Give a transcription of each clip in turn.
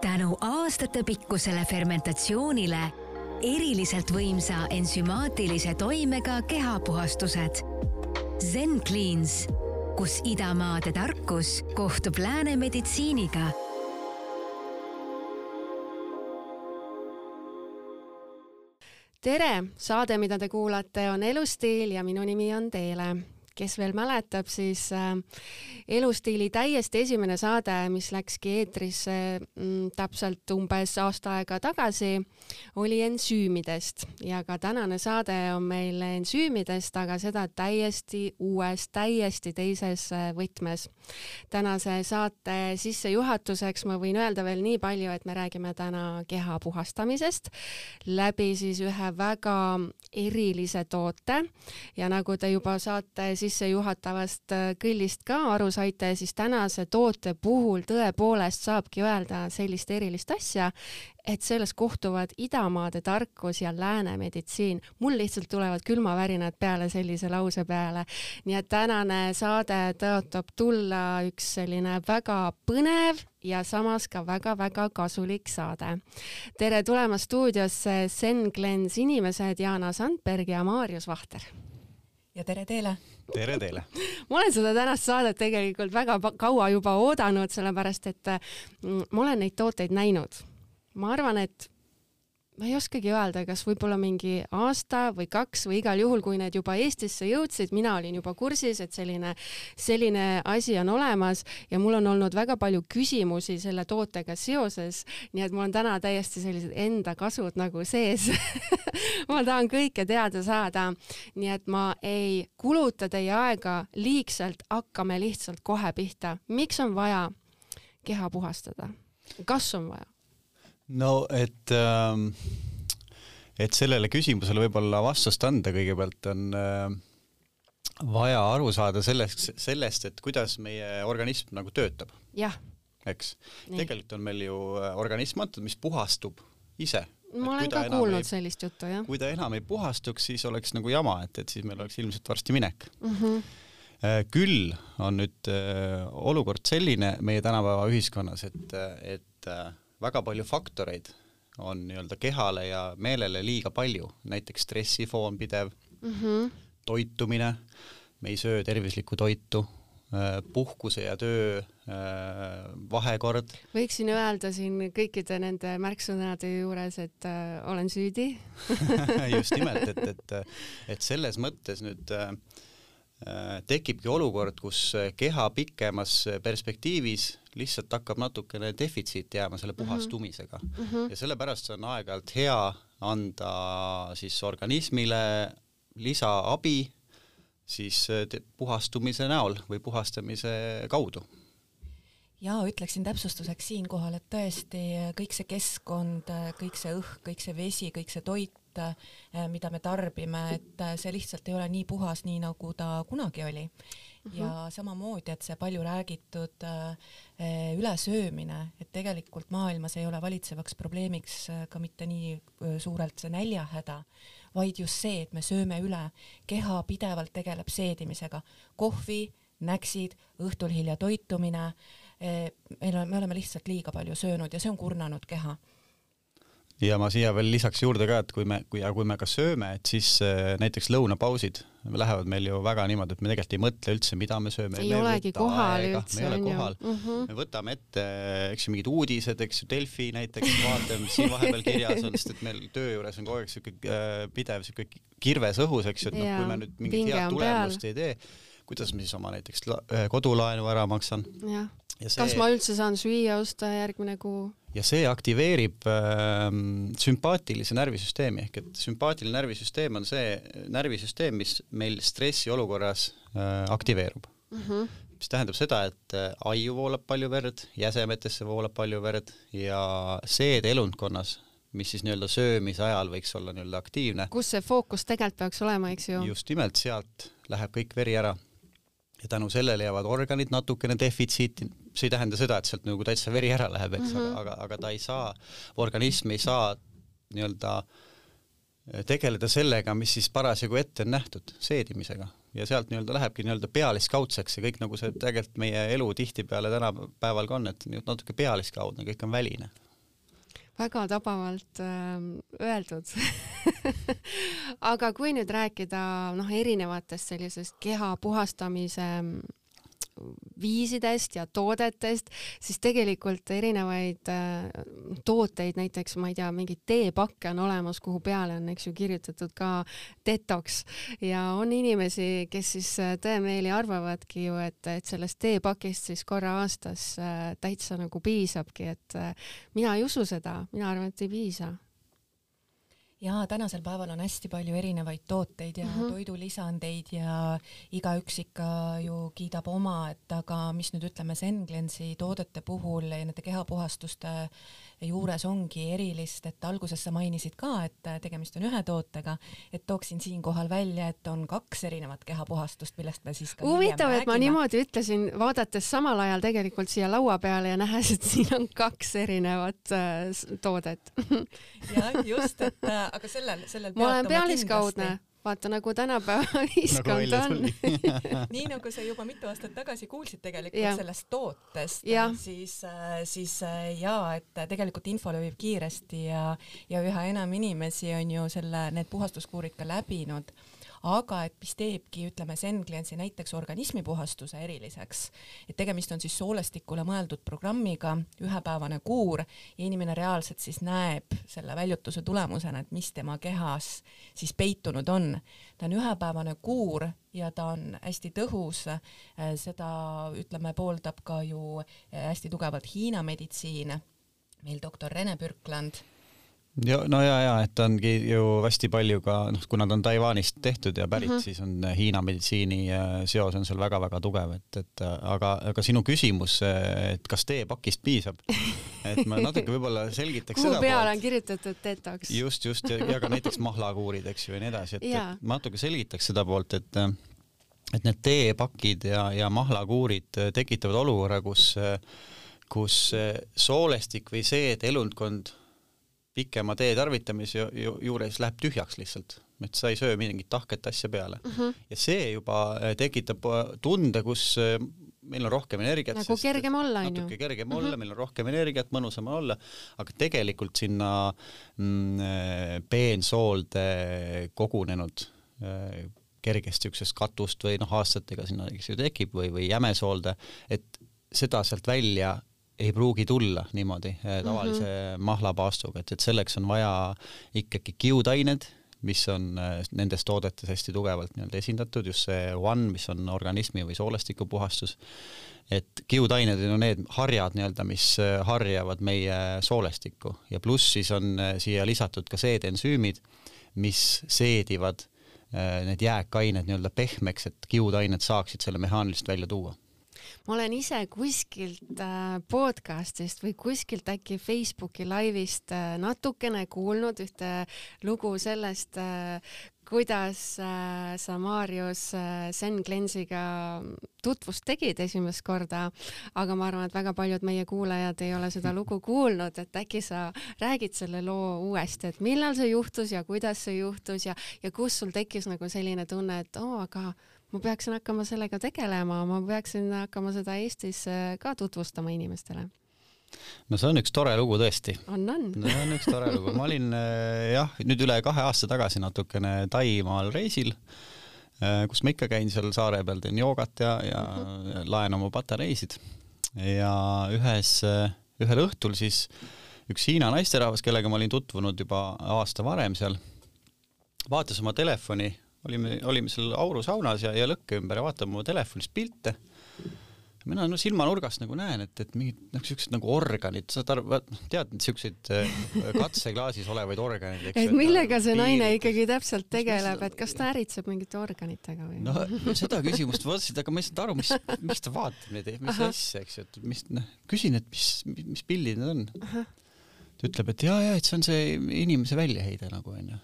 tänu aastatepikkusele fermentatsioonile eriliselt võimsa ensümaatilise toimega kehapuhastused. Zen Cleans, kus idamaade tarkus kohtub lääne meditsiiniga. Tere, saade, mida te kuulate, on Elustiil ja minu nimi on Teele kes veel mäletab, siis äh, Elustiili täiesti esimene saade, mis läkski eetrisse mm, täpselt umbes aasta aega tagasi, oli ensüümidest ja ka tänane saade on meil ensüümidest, aga seda täiesti uues, täiesti teises äh, võtmes. tänase saate sissejuhatuseks ma võin öelda veel nii palju, et me räägime täna keha puhastamisest läbi siis ühe väga erilise toote ja nagu te juba saate sissejuhatavast äh, kõllist ka aru saite, siis tänase toote puhul tõepoolest saabki öelda sellist erilist asja, et selles kohtuvad idamaade tarkus ja lääne meditsiin. mul lihtsalt tulevad külmavärinad peale sellise lause peale. nii et tänane saade tõotab tulla üks selline väga põnev ja samas ka väga-väga kasulik saade. tere tulemast stuudiosse Zen Glens inimesed Jana Sandberg ja Maarjus Vahter. Ja tere teile tere teile! ma olen seda tänast saadet tegelikult väga kaua juba oodanud, sellepärast et mm, ma olen neid tooteid näinud. ma arvan, et ma ei oskagi öelda, kas võib-olla mingi aasta või kaks või igal juhul, kui need juba Eestisse jõudsid, mina olin juba kursis, et selline, selline asi on olemas ja mul on olnud väga palju küsimusi selle tootega seoses, nii et mul on täna täiesti sellised enda kasud nagu sees ma tahan kõike teada saada, nii et ma ei kuluta teie aega liigselt, hakkame lihtsalt kohe pihta. miks on vaja keha puhastada? kas on vaja? No et ähm, et sellele küsimusele võib-olla vastust anda, kõigepealt on äh, vaja aru saada sellest, sellest, et kuidas meie organism nagu töötab. jah. eks. tegelikult on meil ju äh, organism antud, mis puhastub ise. ma olen ka kuulnud ei, sellist juttu, jah. kui ta enam ei puhastuks, siis oleks nagu jama, et, et siis meil oleks ilmselt varsti minek mm. -hmm küll on nüüd äh, olukord selline meie tänapäeva ühiskonnas, et, et äh, väga palju faktoreid on nii-öelda kehale ja meelele liiga palju, näiteks stressifoon pidev mm, -hmm. toitumine, me ei söö tervislikku toitu, äh, puhkuse ja töö äh, vahekord. võiksin öelda siin kõikide nende märksõnade juures, et äh, olen süüdi just nimelt, et, et, et selles mõttes nüüd äh, Äh, tekibki olukord, kus äh, keha pikemas äh, perspektiivis lihtsalt hakkab natukene defitsiiti jääma selle Mhm. puhastumisega mm. -hmm. ja sellepärast on aeg-ajalt hea anda siis organismile lisaabi siis puhastumise näol või puhastamise kaudu ja ütleksin täpsustuseks siinkohal, et tõesti kõik see keskkond, kõik see õhk, kõik see vesi, kõik see toit, mida me tarbime, et see lihtsalt ei ole nii puhas, nii nagu ta kunagi oli. -hmm. ja samamoodi, et see palju räägitud ülesöömine, et tegelikult maailmas ei ole valitsevaks probleemiks ka mitte nii suurelt see näljahäda, vaid just see, et me sööme üle, keha pidevalt tegeleb seedimisega, kohvi, näksid, õhtul hilja toitumine meil on, me oleme lihtsalt liiga palju söönud ja see on kurnanud keha. Ja ma siia veel lisaks juurde ka, et kui me, kui ja kui me ka sööme, et siis äh, näiteks lõunapausid lähevad meil ju väga niimoodi, et me tegelikult ei mõtle üldse, mida me sööme. ei olegi kohal aega, üldse. me ei ole kohal mm. -hmm. me võtame ette, eks ju, mingid uudised, eks ju, Delfi näiteks, vaatame, mis siin vahepeal kirjas on, sest et meil töö juures on kogu aeg siuke äh, pidev siuke kirves õhus, eks ju, et noh, kui me nüüd mingit head tulemust peal. ei tee, kuidas ma siis oma näiteks kodulaenu ära maksan. jah See, kas ma üldse saan süüa osta järgmine kuu? Ja see aktiveerib äh, sümpaatilise närvisüsteemi ehk et sümpaatiline närvisüsteem on see närvisüsteem, mis meil stressiolukorras äh, aktiveerub mm. -hmm. mis tähendab seda, et äh, aiu voolab palju verd, jäsemetesse voolab palju verd ja seedeelundkonnas, mis siis nii-öelda söömise ajal võiks olla nii-öelda aktiivne. kus see fookus tegelikult peaks olema, eks ju? just nimelt sealt läheb kõik veri ära ja tänu sellele jäävad organid natukene defitsiiti, see ei tähenda seda, et sealt nagu täitsa veri ära läheb, eks mm, -hmm. aga, aga, ta ei saa, organism ei saa nii-öelda tegeleda sellega, mis siis parasjagu ette on nähtud, seedimisega. ja sealt nii-öelda lähebki nii-öelda pealiskaudseks ja kõik nagu see tegelikult meie elu tihtipeale tänapäeval ka on, et natuke pealiskaudne, kõik on väline väga tabavalt äh, öeldud. Aga kui nüüd rääkida noh, erinevatest sellisest keha puhastamise viisidest ja toodetest, siis tegelikult erinevaid äh, tooteid, näiteks ma ei tea, mingeid teepakke on olemas, kuhu peale on, eks ju, kirjutatud ka detox. Ja on inimesi, kes siis äh, tõemeeli arvavadki ju, et, et sellest teepakist siis korra aastas äh, täitsa nagu piisabki, et mina ei usu seda, mina arvan, et ei piisa jaa, tänasel päeval on hästi palju erinevaid tooteid ja mm -hmm. toidulisandeid ja igaüks ikka ju kiidab oma, et aga mis nüüd ütleme, Senglensi toodete puhul ja nende kehapuhastuste juures ongi erilist, et alguses sa mainisid ka, et tegemist on ühe tootega, et tooksin siinkohal välja, et on kaks erinevat kehapuhastust, millest me siis ka huvitav, et ma niimoodi ütlesin, vaadates samal ajal tegelikult siia laua peale ja nähes, et siin on kaks erinevat äh, toodet. Jah, just, et äh, aga sellel, sellel ma olen pealiskaudne, vaata nagu tänapäeva ühiskond nagu on. nii nagu sa juba mitu aastat tagasi kuulsid tegelikult ja. sellest tootest, siis, äh, siis äh, jaa, et tegelikult info levib kiiresti ja, ja üha enam inimesi on ju selle, need puhastuskuurid ka läbinud aga et mis teebki, ütleme, Senglensi näiteks organismipuhastuse eriliseks, et tegemist on siis soolestikule mõeldud programmiga, ühepäevane kuur ja inimene reaalselt siis näeb selle väljutuse tulemusena, et mis tema kehas siis peitunud on. ta on ühepäevane kuur ja ta on hästi tõhus, seda ütleme, pooldab ka ju hästi tugevalt Hiina meditsiin, meil doktor Rene Pürkland ja no ja, ja et ongi ju hästi palju ka noh, kuna ta on Taiwanist tehtud ja pärit mm, -hmm. siis on äh, Hiina meditsiini äh, seos on seal väga-väga tugev, et, et äh, aga, aga sinu küsimus, et kas teepakist piisab, et ma natuke võib-olla selgitaks kuhu peale on kirjutatud detox? just, just ja, ja ka näiteks mahlakuurid, eks ju, ja nii edasi, et, et ma natuke selgitaks seda poolt, et et need teepakid ja, ja mahlakuurid tekitavad olukorra, kus kus soolestik või see, et elundkond pikema tee tarvitamise ju, juures läheb tühjaks lihtsalt, et sa ei söö mingit tahket asja peale mm. -hmm. ja see juba äh, tekitab äh, tunde, kus äh, meil on rohkem energiat. nagu kergem olla, onju. natuke kergem olla mm, -hmm. meil on rohkem energiat, mõnusam olla, aga tegelikult sinna mm, peensoolde kogunenud kergesti niisugusest katust või noh, aastatega sinna eks ju tekib või, või jämesoolde, et seda sealt välja ei pruugi tulla niimoodi eh, tavalise mm -hmm. mahlapaastuga, et, et selleks on vaja ikkagi kiudained, mis on eh, nendes toodetes hästi tugevalt nii-öelda esindatud, just see One, mis on organismi või soolestiku puhastus, et kiudained on need harjad nii-öelda, mis eh, harjavad meie soolestikku. Ja pluss siis on siia lisatud ka seedensüümid, mis seedivad need jääkained nii-öelda pehmeks, et kiudained saaksid selle mehaaniliselt välja tuua ma olen ise kuskilt äh, podcast'ist või kuskilt äkki Facebooki laivist äh, natukene kuulnud ühte lugu sellest, äh, kuidas sa, Marius, Zen Cleanse'iga tutvust tegid esimest korda, aga ma arvan, et väga paljud meie kuulajad ei ole seda lugu kuulnud, et äkki sa räägid selle loo uuesti, et millal see juhtus ja kuidas see juhtus ja, ja kus sul tekkis nagu selline tunne, et oo aga ma peaksin hakkama sellega tegelema, ma peaksin hakkama seda Eestis äh, ka tutvustama inimestele no see on üks tore lugu tõesti. on, on. see on üks tore lugu, ma olin äh, jah, nüüd üle kahe aasta tagasi natukene Taimaal reisil, äh, kus ma ikka käin seal saare peal, teen joogat ja, ja mhm. -huh. laen oma patareisid ja ühes, ühel õhtul siis üks Hiina naisterahvas, kellega ma olin tutvunud juba aasta varem seal, vaatas oma telefoni olime, olime seal aurusaunas ja, ja lõkke ümber ja vaatame oma telefonist pilte. mina no silmanurgast nagu näen, et, et mingid noh, siuksed nagu organid, saad aru, tead siukseid äh, katseklaasis olevaid organeid, eks. et millega see naine ikkagi täpselt tegeleb, et kas ta äritseb mingite organitega või? no seda küsimust vaatasid, aga ma ei saanud aru, mis, miks ta vaatab neid, mis asja, eks ju, et mis noh, küsin, et mis, mis pildid need on. ta ütleb, et ja, ja, et see on see inimese väljaheide nagu onju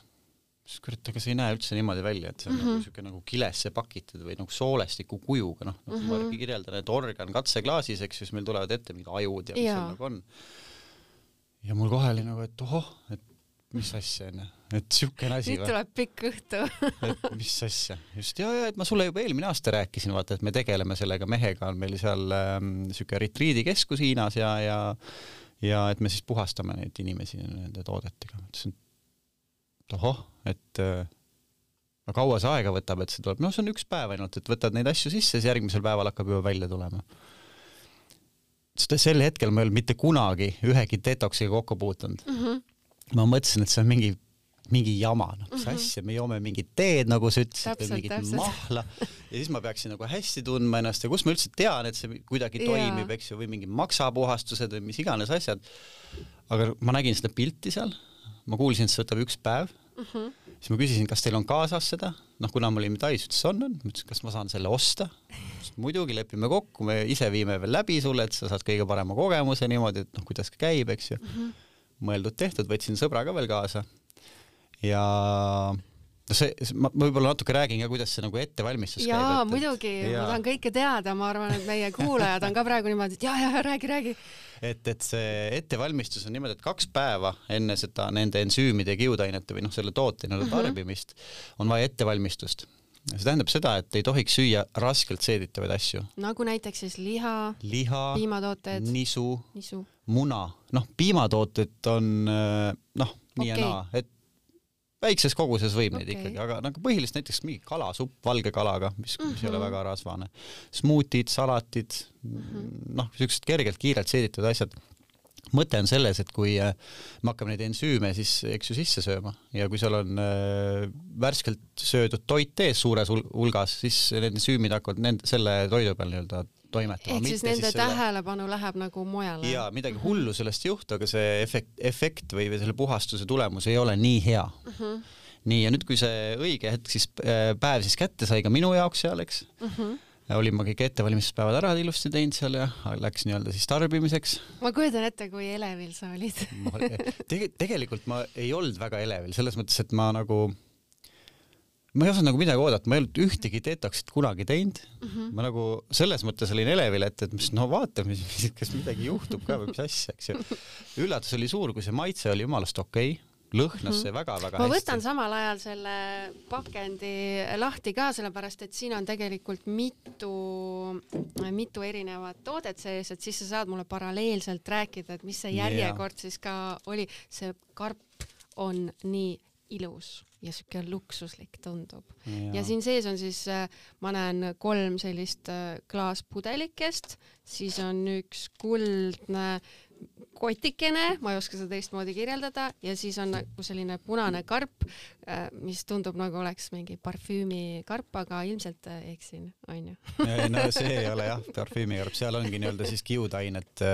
siis kurat, aga see ei näe üldse niimoodi välja, et see on mm -hmm. nagu niisugune nagu kilesse pakitud või nagu soolestiku kujuga, noh, nagu mm -hmm. ma kirjeldan, et organ katseklaasis, eks ju, siis meil tulevad ette mingid ajud ja mis seal nagu on. ja mul kohe oli nagu, et ohoh, et mis asja onju, et siukene asi. nüüd tuleb pikk õhtu et mis asja, just ja, ja et ma sulle juba eelmine aasta rääkisin, vaata, et me tegeleme sellega mehega, on meil seal ähm, siuke retriidikeskus Hiinas ja, ja ja et me siis puhastame neid inimesi nende toodetega. ma ütlesin, et ohoh, et äh, no kaua see aega võtab, et see tuleb, noh, see on üks päev ainult, et võtad neid asju sisse, siis järgmisel päeval hakkab juba välja tulema. sel hetkel ma ei olnud mitte kunagi ühegi detoksiga kokku puutunud mm. -hmm. ma mõtlesin, et see on mingi mingi jama, noh mis mm -hmm. asja, me joome mingit teed, nagu sa ütlesid, või mingit täpselt. mahla ja siis ma peaksin nagu hästi tundma ennast ja kus ma üldse tean, et see kuidagi yeah. toimib, eks ju, või mingid maksapuhastused või mis iganes asjad. aga ma nägin seda pilti seal, ma kuulsin, et see võtab üks päev mm. -hmm. siis ma küsisin, kas teil on kaasas seda, noh, kuna me olime Tais, ütles on, on, ma ütlesin, kas ma saan selle osta. muidugi lepime kokku, me ise viime veel läbi sulle, et sa saad kõige parema kogemuse niimoodi, et noh, kuidas käib, eks ju mm. -hmm. mõeldud-tehtud, võtsin sõbra ka veel kaasa ja no see, ma võib-olla natuke räägin ka, kuidas see nagu ettevalmistus käib. jaa, muidugi, ma tahan kõike teada, ma arvan, et meie kuulajad on ka praegu niimoodi, et jaa, jaa, räägi, räägi. et, et see ettevalmistus on niimoodi, et kaks päeva enne seda nende ensüümide ja kiudainete või noh, selle toote nii-öelda mm -hmm. tarbimist on vaja ettevalmistust see tähendab seda, et ei tohiks süüa raskelt seeditavaid asju. nagu näiteks siis liha, liha, piimatooted, nisu, nisu., muna, noh, piimatooted on noh, nii okay. ja naa, et väikses koguses võib okay. neid ikkagi, aga nagu põhiliselt näiteks mingi kalasupp valge kalaga, mis mm, -hmm. mis ei ole mhm. väga rasvane. smuutid, salatid mm -hmm., noh, siuksed kergelt, kiirelt seeditud asjad. mõte on selles, et kui äh, me hakkame neid ensüüme siis, eks ju, sisse sööma ja kui seal on äh, värskelt söödud toit ees suures hulgas, siis need ensüümid hakkavad nende, selle toidu peal nii-öelda toimetama. ehk siis nende siis selle... tähelepanu läheb nagu mujale. jaa, midagi mhm. hullu sellest ei juhtu, aga see efekt, efekt või, või selle puhastuse tulemus ei ole nii hea mm. -hmm. nii, ja nüüd, kui see õige hetk siis, äh, päev siis kätte sai ka minu jaoks seal, eks mm. -hmm olin ma kõik ettevalmistuspäevad ära ilusti teinud seal ja läks nii-öelda siis tarbimiseks. ma kujutan ette, kui elevil sa olid Tege, tegelikult ma ei olnud väga elevil, selles mõttes, et ma nagu ma ei osanud nagu midagi oodata, ma ei olnud ühtegi detoxit kunagi teinud mm. -hmm. ma nagu selles mõttes olin elevil, et, et mis no vaatame, kas midagi juhtub ka või mis asja, eks ju. üllatus oli suur, kui see maitse oli jumalast okei okay lõhnas -hmm. see väga-väga hästi. ma võtan samal ajal selle pakendi lahti ka, sellepärast et siin on tegelikult mitu, mitu erinevat toodet sees, et siis sa saad mulle paralleelselt rääkida, et mis see järjekord yeah. siis ka oli. see karp on nii ilus ja siuke luksuslik tundub. ja siin sees on siis, äh, ma näen kolm sellist äh, klaaspudelikest, siis on üks kuldne kotikene, ma ei oska seda teistmoodi kirjeldada, ja siis on nagu selline punane karp, äh, mis tundub nagu oleks mingi parfüümikarp, aga ilmselt eksin, onju. no see ei ole jah, parfüümikarp, seal ongi nii-öelda siis kiudainet,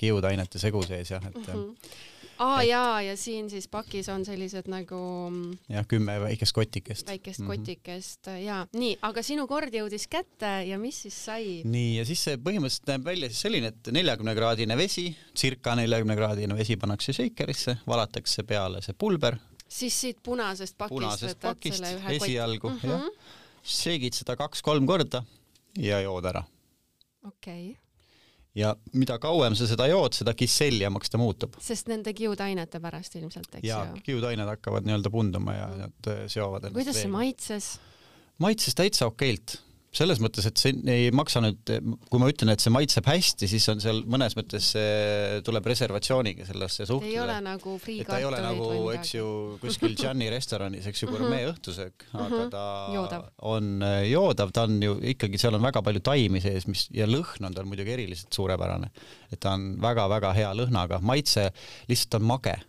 kiudainete segu sees jah, et mm -hmm aa et... jaa, ja siin siis pakis on sellised nagu mm, jah, kümme väikest kotikest. väikest mm -hmm. kotikest ja nii, aga sinu kord jõudis kätte ja mis siis sai? nii, ja siis see põhimõtteliselt näeb välja siis selline, et neljakümne kraadine vesi, circa neljakümne kraadine vesi pannakse shakerisse, valatakse peale see pulber. siis siit punasest pakist punasest pakist esialgu mm -hmm. jah, seegid seda kaks-kolm korda ja jood ära. okei okay ja mida kauem sa seda jood, seda kisselljamaks ta muutub. sest nende kiudainete pärast ilmselt, eks ju? jaa, kiudained hakkavad nii-öelda punduma ja nad äh, seovad ennast kuidas see maitses? maitses täitsa okeilt selles mõttes, et see ei maksa nüüd, kui ma ütlen, et see maitseb hästi, siis on seal mõnes mõttes tuleb reservatsiooniga sellesse suhtleda. ei ole nagu friikartulid ta ei ole nagu, eks ju, kuskil Gianni restoranis, eks ju, gurmee mhm. õhtusöök, aga mhm. ta joodav. on äh, joodav, ta on ju ikkagi, seal on väga palju taimi sees, mis ja lõhn on tal muidugi eriliselt suurepärane. et ta on väga-väga hea lõhnaga, maitse lihtsalt on mage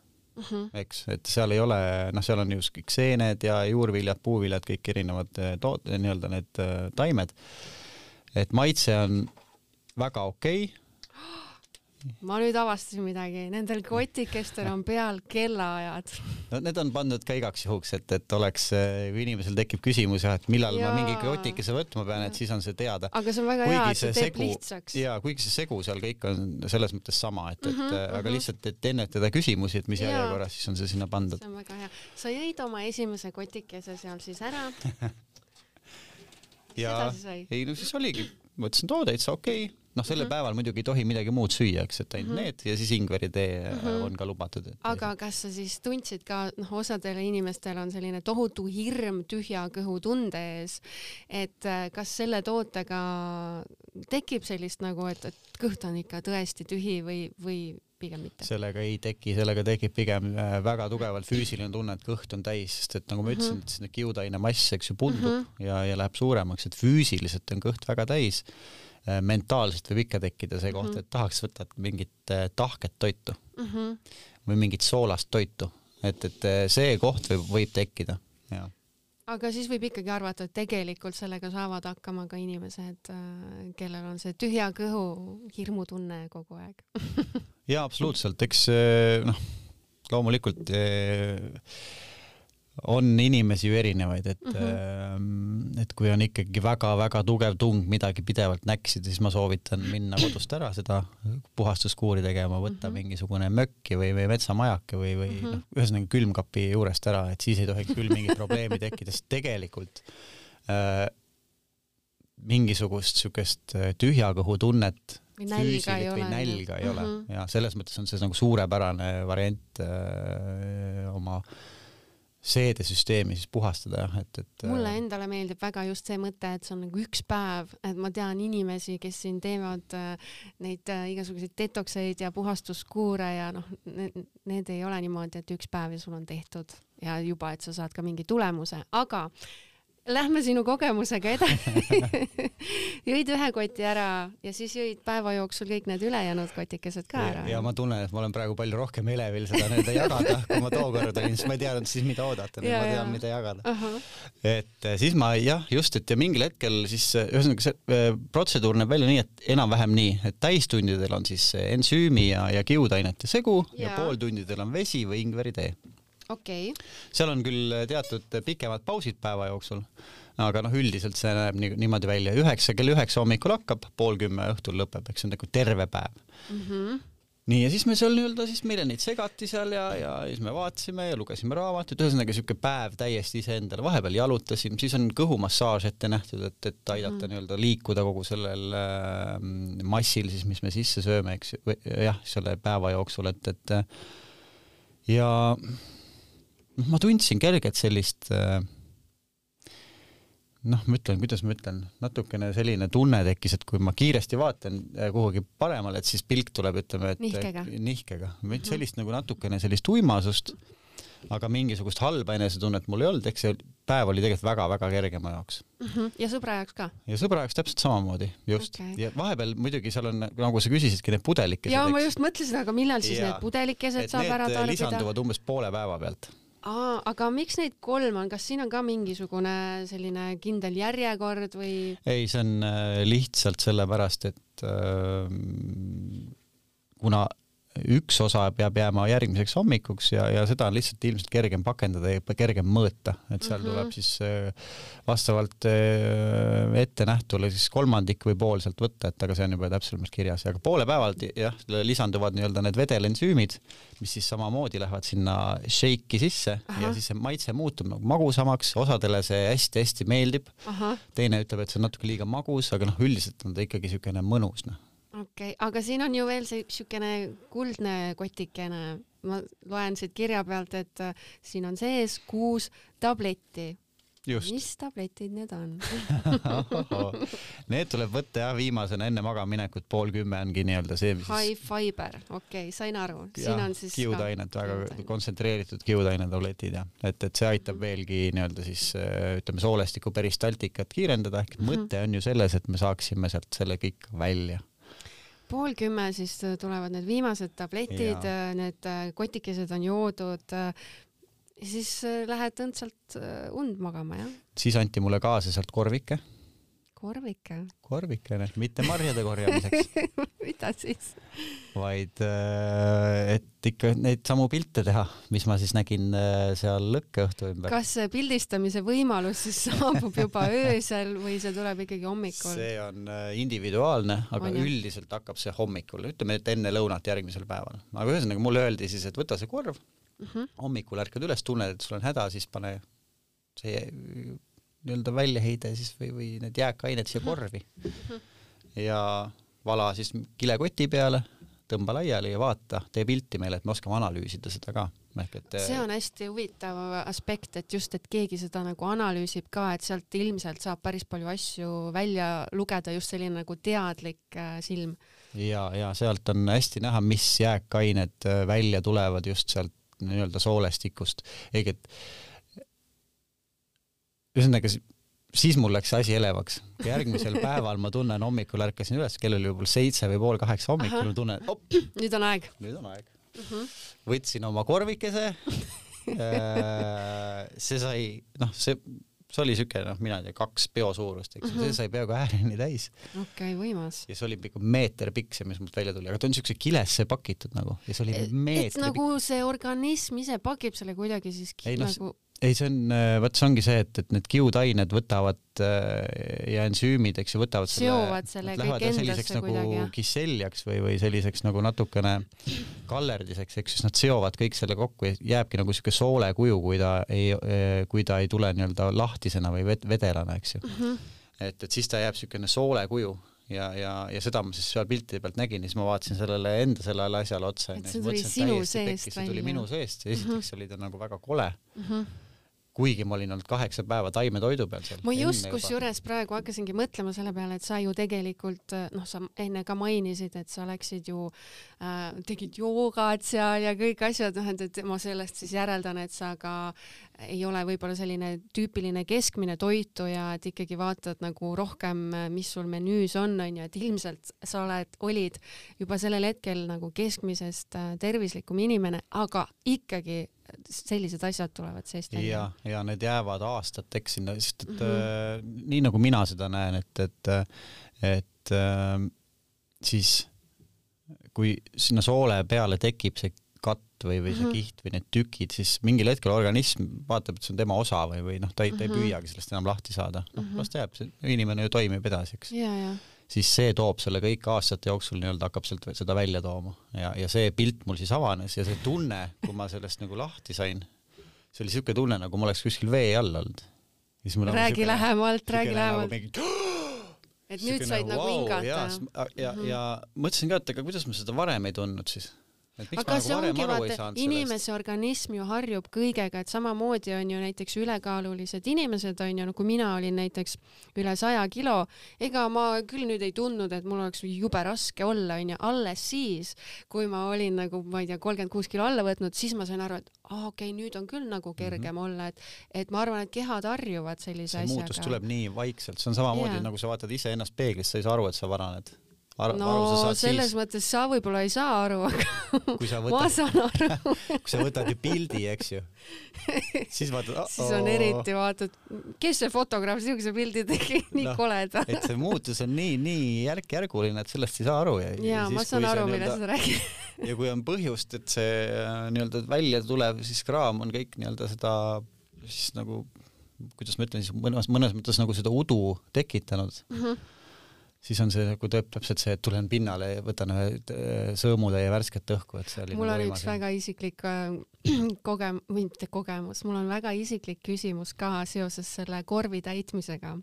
mm, -hmm. eks, et seal ei ole, noh, seal on just kõik seened ja juurviljad, puuviljad, kõik erinevad eh, toot-, nii-öelda need eh, taimed. et maitse on väga okei okay ma nüüd avastasin midagi, nendel kotikestel on peal kellaajad. no need on pandud ka igaks juhuks, et, et oleks, kui inimesel tekib küsimus jah, et millal ja. ma mingi kotikese võtma pean, et siis on see teada. aga see on väga kuigi hea, et see teeb segu, lihtsaks. ja kuigi see segu seal kõik on selles mõttes sama, et, et mm -hmm, aga mm -hmm. lihtsalt, et ennetada küsimusi, et mis järjekorras, siis on see sinna pandud. see on väga hea. sa jõid oma esimese kotikese seal siis ära ja ei no siis oligi, mõtlesin, et oo täitsa okei okay noh, sellel mm -hmm. päeval muidugi ei tohi midagi muud süüa, eks, et ainult mm -hmm. need ja siis ingveritee mm -hmm. on ka lubatud. aga kas sa siis tundsid ka, noh, osadel inimestel on selline tohutu hirm tühja kõhu tunde ees, et äh, kas selle tootega tekib sellist nagu, et, et kõht on ikka tõesti tühi või, või pigem mitte. sellega ei teki, sellega tekib pigem äh, väga tugevalt füüsiline tunne, et kõht on täis, sest et nagu ma ütlesin mm, -hmm. et sinna kiudaine mass, eks ju, pundub mm -hmm. ja, ja läheb suuremaks, et füüsiliselt on kõht väga täis. Äh, mentaalselt võib ikka tekkida see koht, mhm. et tahaks võtta mingit äh, tahket toitu. Mm -hmm. või mingit soolast toitu, et, et see koht võib, võib tekkida, jah aga siis võib ikkagi arvata, et tegelikult sellega saavad hakkama ka inimesed, äh, kellel on see tühja kõhu hirmutunne kogu aeg. Jaa, absoluutselt, eks äh, noh, loomulikult äh, on inimesi ju erinevaid, et mm, -hmm. et kui on ikkagi väga-väga tugev tung midagi pidevalt näksida, siis ma soovitan minna kodust ära seda puhastuskuuri tegema, võtta mm -hmm. mingisugune mökki või, või metsamajake või, või mm -hmm. noh, ühesõnaga külmkapi juurest ära, et siis ei tohiks küll mingit probleemi tekkida, sest tegelikult äh, mingisugust siukest äh, tühja kõhu tunnet või nälga ei ole. nälga ei mm -hmm. ole ja selles mõttes on see nagu suurepärane variant öö, äh, oma äh, seedesüsteemi siis puhastada jah, et, et mulle äh, endale meeldib väga just see mõte, et see on nagu üks päev, et ma tean inimesi, kes siin teevad äh, neid äh, igasuguseid detokseid ja puhastuskuure ja noh, need ei ole niimoodi, et üks päev ja sul on tehtud ja juba, et sa saad ka mingi tulemuse, aga Lähme sinu kogemusega edasi jõid ühe koti ära ja siis jõid päeva jooksul kõik need ülejäänud kotikesed ka ära. ja ma tunnen, et ma olen praegu palju rohkem elevil seda nii-öelda jagada, kui ma tookord olin, siis ma ei teadnud siis, mida oodata, nüüd ma tean, mida jagada uh. -huh. et eh, siis ma jah, just, et ja mingil hetkel siis eh, ühesõnaga see äh, protseduur näeb välja nii, et enam-vähem nii, et täistundidel on siis ensüümi ja, ja kiudainete segu ja, ja pooltundidel on vesi või ingveritee okay.. seal on küll teatud pikemad pausid päeva jooksul, aga noh, üldiselt see näeb nii, niimoodi välja, üheksa, kell üheksa hommikul hakkab, pool kümme õhtul lõpeb, eks see on nagu terve päev. Mm. -hmm nii, ja siis me seal nii-öelda siis meile neid segati seal ja, ja siis me vaatasime ja lugesime raamatut, ühesõnaga siuke päev täiesti iseendale, vahepeal jalutasime, siis on kõhumassaaž ette nähtud, et, et aidata mm nii-öelda liikuda kogu sellel äh, massil siis, mis me sisse sööme, eks ju, jah, selle päeva jooksul, et, et ja ma tundsin kergelt sellist äh, noh, ma ütlen, kuidas ma ütlen, natukene selline tunne tekkis, et kui ma kiiresti vaatan äh, kuhugi paremale, et siis pilk tuleb, ütleme, et nihkega, nihkega., sellist nagu natukene sellist uimasust, aga mingisugust halba enesetunnet mul ei olnud, eks see päev oli tegelikult väga-väga kerge mu jaoks mm. -hmm. ja sõbra jaoks ka? ja sõbra jaoks täpselt samamoodi, just okay.. ja vahepeal muidugi seal on, nagu sa küsisidki, need pudelikesed. ja ma just mõtlesin, aga millal siis ja, need pudelikesed saab ära tarbida? lisanduvad umbes poole päeva pealt aa, aga miks neid kolm on, kas siin on ka mingisugune selline kindel järjekord või? ei, see on äh, lihtsalt sellepärast, et äh, kuna üks osa peab jääma järgmiseks hommikuks ja, ja seda on lihtsalt ilmselt kergem pakendada ja kergem mõõta, et seal mm -hmm. tuleb siis äh, vastavalt äh, ettenähtule siis kolmandik või pool sealt võtta, et aga see on juba täpsemalt kirjas, aga poole päeval jah, lisanduvad nii-öelda need vedelensüümid, mis siis samamoodi lähevad sinna shake'i sisse Aha. ja siis see maitse muutub nagu magusamaks, osadele see hästi-hästi meeldib. teine ütleb, et see on natuke liiga magus, aga noh, üldiselt on ta ikkagi niisugune mõnus noh okei okay,, aga siin on ju veel see siukene kuldne kotikene, ma loen siit kirja pealt, et äh, siin on sees kuus tabletti. mis tabletid need on? Need tuleb võtta jah viimasena enne magamaminekut, pool kümme ongi nii-öelda see, mis High fiber, okei okay,, sain aru. siin on siis kiudainet, väga kontsentreeritud kiudainetabletid jah, et, et see aitab -hmm. veelgi nii-öelda siis äh, ütleme, soolestiku peristaltikat kiirendada, ehk -hmm. mõte on ju selles, et me saaksime sealt selle kõik välja pool kümme siis äh, tulevad need viimased tabletid, äh, need äh, kotikesed on joodud. siis lähed õndsalt und magama, jah? siis anti mulle kaasa sealt korvike. Korvike? korvikene, mitte marjade korjamiseks mida siis? vaid et ikka neid samu pilte teha, mis ma siis nägin seal lõkkeõhtu ümber. kas see pildistamise võimalus siis saabub juba öösel või see tuleb ikkagi hommikul? see on individuaalne, aga on, üldiselt hakkab see hommikul, ütleme, et enne lõunat järgmisel päeval. aga ühesõnaga mulle öeldi siis, et võta see korv mm, -hmm. hommikul ärkad üles, tunned, et sul on häda, siis pane see nii-öelda väljaheide siis või, või need jääkained siia korvi mm. -hmm. ja vala siis kilekoti peale tõmba laiali ja vaata, tee pilti meile, et me oskame analüüsida seda ka. ehk et see on hästi huvitav aspekt, et just, et keegi seda nagu analüüsib ka, et sealt ilmselt saab päris palju asju välja lugeda, just selline nagu teadlik äh, silm ja, ja sealt on hästi näha, mis jääkained äh, välja tulevad just sealt nii-öelda soolestikust, ehk et ühesõnaga siis mul läks asi elevaks. järgmisel päeval ma tunnen, hommikul ärkasin üles, kell oli juba seitse või pool kaheksa hommikul, ma tunnen, op, nüüd on aeg. nüüd on aeg uh. -huh. võtsin oma korvikese äh, see sai, noh, see see oli siuke noh, mina ei tea, kaks peo suurust, eks ju mm -hmm., see sai peaaegu ääreni täis. okei okay,, võimas. ja see oli peaaegu meeter pikk see, mis mult välja tuli, aga ta on siukse kilesse pakitud nagu ja see oli meeter pikk. nagu see organism ise pakib selle kuidagi siis ei, no, nagu ei, see on, äh, vot see ongi see, et, et need kiudained võtavad äh, ja ensüümid, eks ju, võtavad seovad selle, selle kõik endasse nagu kuidagi, jah. kisseljaks või, või selliseks nagu natukene kallerdiseks, eks siis nad seovad kõik selle kokku ja jääbki nagu siuke soole kuju, kui ta ei, äh, kui ta ei tule nii-öelda lahtisena või vedelana, eks ju mm. -hmm. et, et siis ta jääb siukene soole kuju ja, ja, ja seda ma siis seal piltide pealt nägin ja siis ma vaatasin sellele enda sellele asjale otsa. et see tuli sinu seest välja. see tuli minu seest ja esiteks mm -hmm. oli ta nagu väga kole mm. -hmm kuigi ma olin olnud kaheksa päeva taimetoidu peal seal. ma just kusjuures praegu hakkasingi mõtlema selle peale, et sa ju tegelikult noh, sa enne ka mainisid, et sa läksid ju äh,, tegid joogat seal ja kõik asjad, noh et, et ma sellest siis järeldan, et sa ka ei ole võib-olla selline tüüpiline keskmine toituja, et ikkagi vaatad nagu rohkem, mis sul menüüs on, onju, et ilmselt sa oled, olid juba sellel hetkel nagu keskmisest tervislikum inimene, aga ikkagi sellised asjad tulevad seest välja. ja, ja need jäävad aastateks sinna, sest et mm -hmm. äh, nii nagu mina seda näen, et, et, et äh, siis kui sinna soole peale tekib see katt või, või see mm -hmm. kiht või need tükid, siis mingil hetkel organism vaatab, et see on tema osa või, või noh, ta ei ta ei mhm. püüagi sellest enam lahti saada. noh -hmm., las ta jääb, see inimene ju toimib edasi, eks. ja, ja siis see toob selle kõik aastate jooksul nii-öelda hakkab sealt seda välja tooma ja, ja see pilt mul siis avanes ja see tunne, kui ma sellest nagu lahti sain, see oli siuke tunne, nagu ma oleks kuskil vee all olnud. räägi lähemalt, räägi lähemalt. et nüüd said nagu, nagu hingata. ja, ja, ja, ja mõtlesin ka, et aga kuidas ma seda varem ei tundnud siis aga see nagu ongi vaata, inimese organism ju harjub kõigega, et samamoodi on ju näiteks ülekaalulised inimesed on ju, no kui mina olin näiteks üle saja kilo, ega ma küll nüüd ei tundnud, et mul oleks jube raske olla, on ju, alles siis, kui ma olin nagu, ma ei tea, kolmkümmend kuus kilo alla võtnud, siis ma sain aru, et aa okei okay,, nüüd on küll nagu kergem mm -hmm. olla, et, et ma arvan, et kehad harjuvad sellise see asjaga. muutus tuleb nii vaikselt, see on samamoodi yeah. nagu sa vaatad iseennast peeglist, sa ei saa aru, et sa varaned Ar no selles siis... mõttes sa võib-olla ei saa aru, aga võtad, ma saan aru kui sa võtad ju pildi, eks ju, siis vaatad oh, siis on eriti vaatad, kes see fotograaf siukse pildi tegi, nii no, koleda. et see muutus on nii, nii järk-järguline, et sellest ei saa aru. ja, ja siis, ma saan aru, millest sa räägid ja kui on põhjust, et see äh, nii-öelda välja tulev siis kraam on kõik nii-öelda seda siis nagu, kuidas ma ütlen siis mõnes, mõnes mõttes nagu seda udu tekitanud mm. -hmm siis on see nagu täpselt see, et tulen pinnale ja võtan ühe äh, sõõmutäie värsket õhku, et see oli mul nagu on üks väga isiklik äh, kogem-, või mitte kogemus, mul on väga isiklik küsimus ka seoses selle korvi täitmisega.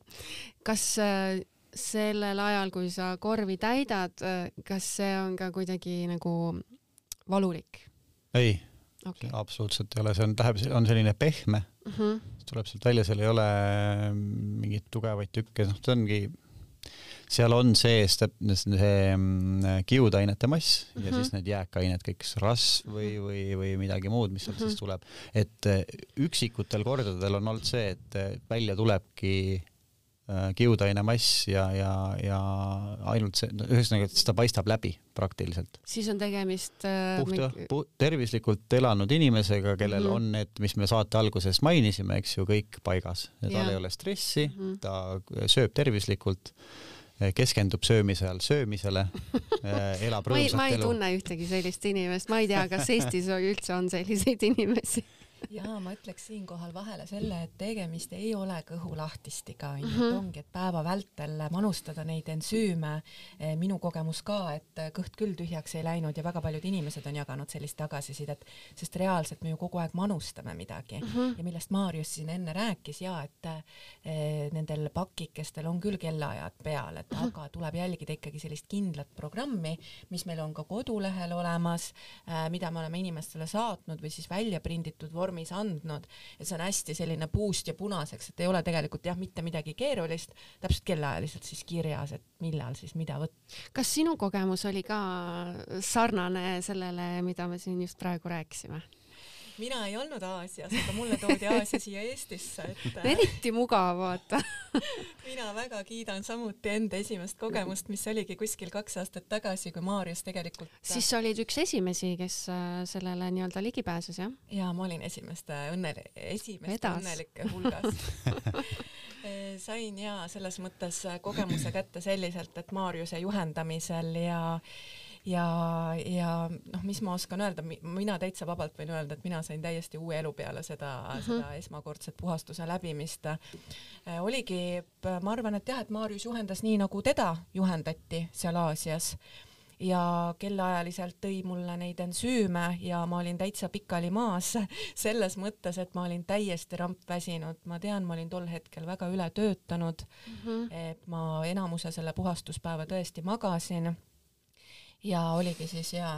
kas äh, sellel ajal, kui sa korvi täidad, kas see on ka kuidagi nagu valulik? ei okay., absoluutselt ei ole, see on, läheb, on selline pehme mhm. -huh. tuleb sealt välja, seal ei ole mingeid tugevaid tükke, noh, ta ongi seal on sees see mm, kiudainete mass mm -hmm. ja mhm. siis need jääkained, kõik rasv või, või, või midagi muud, mis sealt mm -hmm. siis tuleb. et äh, üksikutel kordadel on olnud see, et äh, välja tulebki äh, kiudaine mass ja, ja, ja ainult see, ühesõnaga, et seda paistab läbi praktiliselt. siis on tegemist puhta pu,, tervislikult elanud inimesega, kellel mm -hmm. on need, mis me saate alguses mainisime, eks ju, kõik paigas ja tal ei ole stressi mm, -hmm. ta sööb tervislikult Eh, keskendub söömise all söömisele eh, elab rõõmsat elu. ma ei tunne ühtegi sellist inimest, ma ei tea, kas Eestis üldse on selliseid inimesi ja ma ütleks siinkohal vahele selle, et tegemist ei ole kõhulahtistiga, onju, et mhm. ongi, et päeva vältel manustada neid ensüüme. Eh, minu kogemus ka, et kõht küll tühjaks ei läinud ja väga paljud inimesed on jaganud sellist tagasisidet, sest reaalselt me ju kogu aeg manustame midagi mm -hmm. ja millest Maarjus siin enne rääkis ja et eh, nendel pakikestel on küll kellaajad peal, et mm -hmm. aga tuleb jälgida ikkagi sellist kindlat programmi, mis meil on ka kodulehel olemas eh,, mida me oleme inimestele saatnud või siis välja prinditud vormis vormis andnud, et see on hästi selline puust ja punaseks, et ei ole tegelikult jah, mitte midagi keerulist, täpselt kellaajaliselt siis kirjas, et millal siis mida võtta. kas sinu kogemus oli ka sarnane sellele, mida me siin just praegu rääkisime? Mina ei olnud Aasias, aga mulle toodi Aasia siia Eestisse, et eriti mugav, vaata mina väga kiidan samuti enda esimest kogemust, mis oligi kuskil kaks aastat tagasi, kui Maarjus tegelikult siis sa olid üks esimesi, kes äh, sellele nii-öelda ligi pääses, jah? jaa, ma olin esimeste õnne, esimeste Vedas. õnnelike hulgas sain jaa selles mõttes kogemuse kätte selliselt, et Maarjuse juhendamisel ja ja, ja noh, mis ma oskan öelda, mina täitsa vabalt võin öelda, et mina sain täiesti uue elu peale seda uh, -huh. seda esmakordset puhastuse läbimist äh,. oligi, ma arvan, et jah, et Maarjus juhendas nii, nagu teda juhendati seal Aasias ja kellaajaliselt tõi mulle neid ensüüme ja ma olin täitsa pikali maas selles mõttes, et ma olin täiesti rampväsinud, ma tean, ma olin tol hetkel väga ületöötanud mm, -hmm. et ma enamuse selle puhastuspäeva tõesti magasin ja oligi siis hea,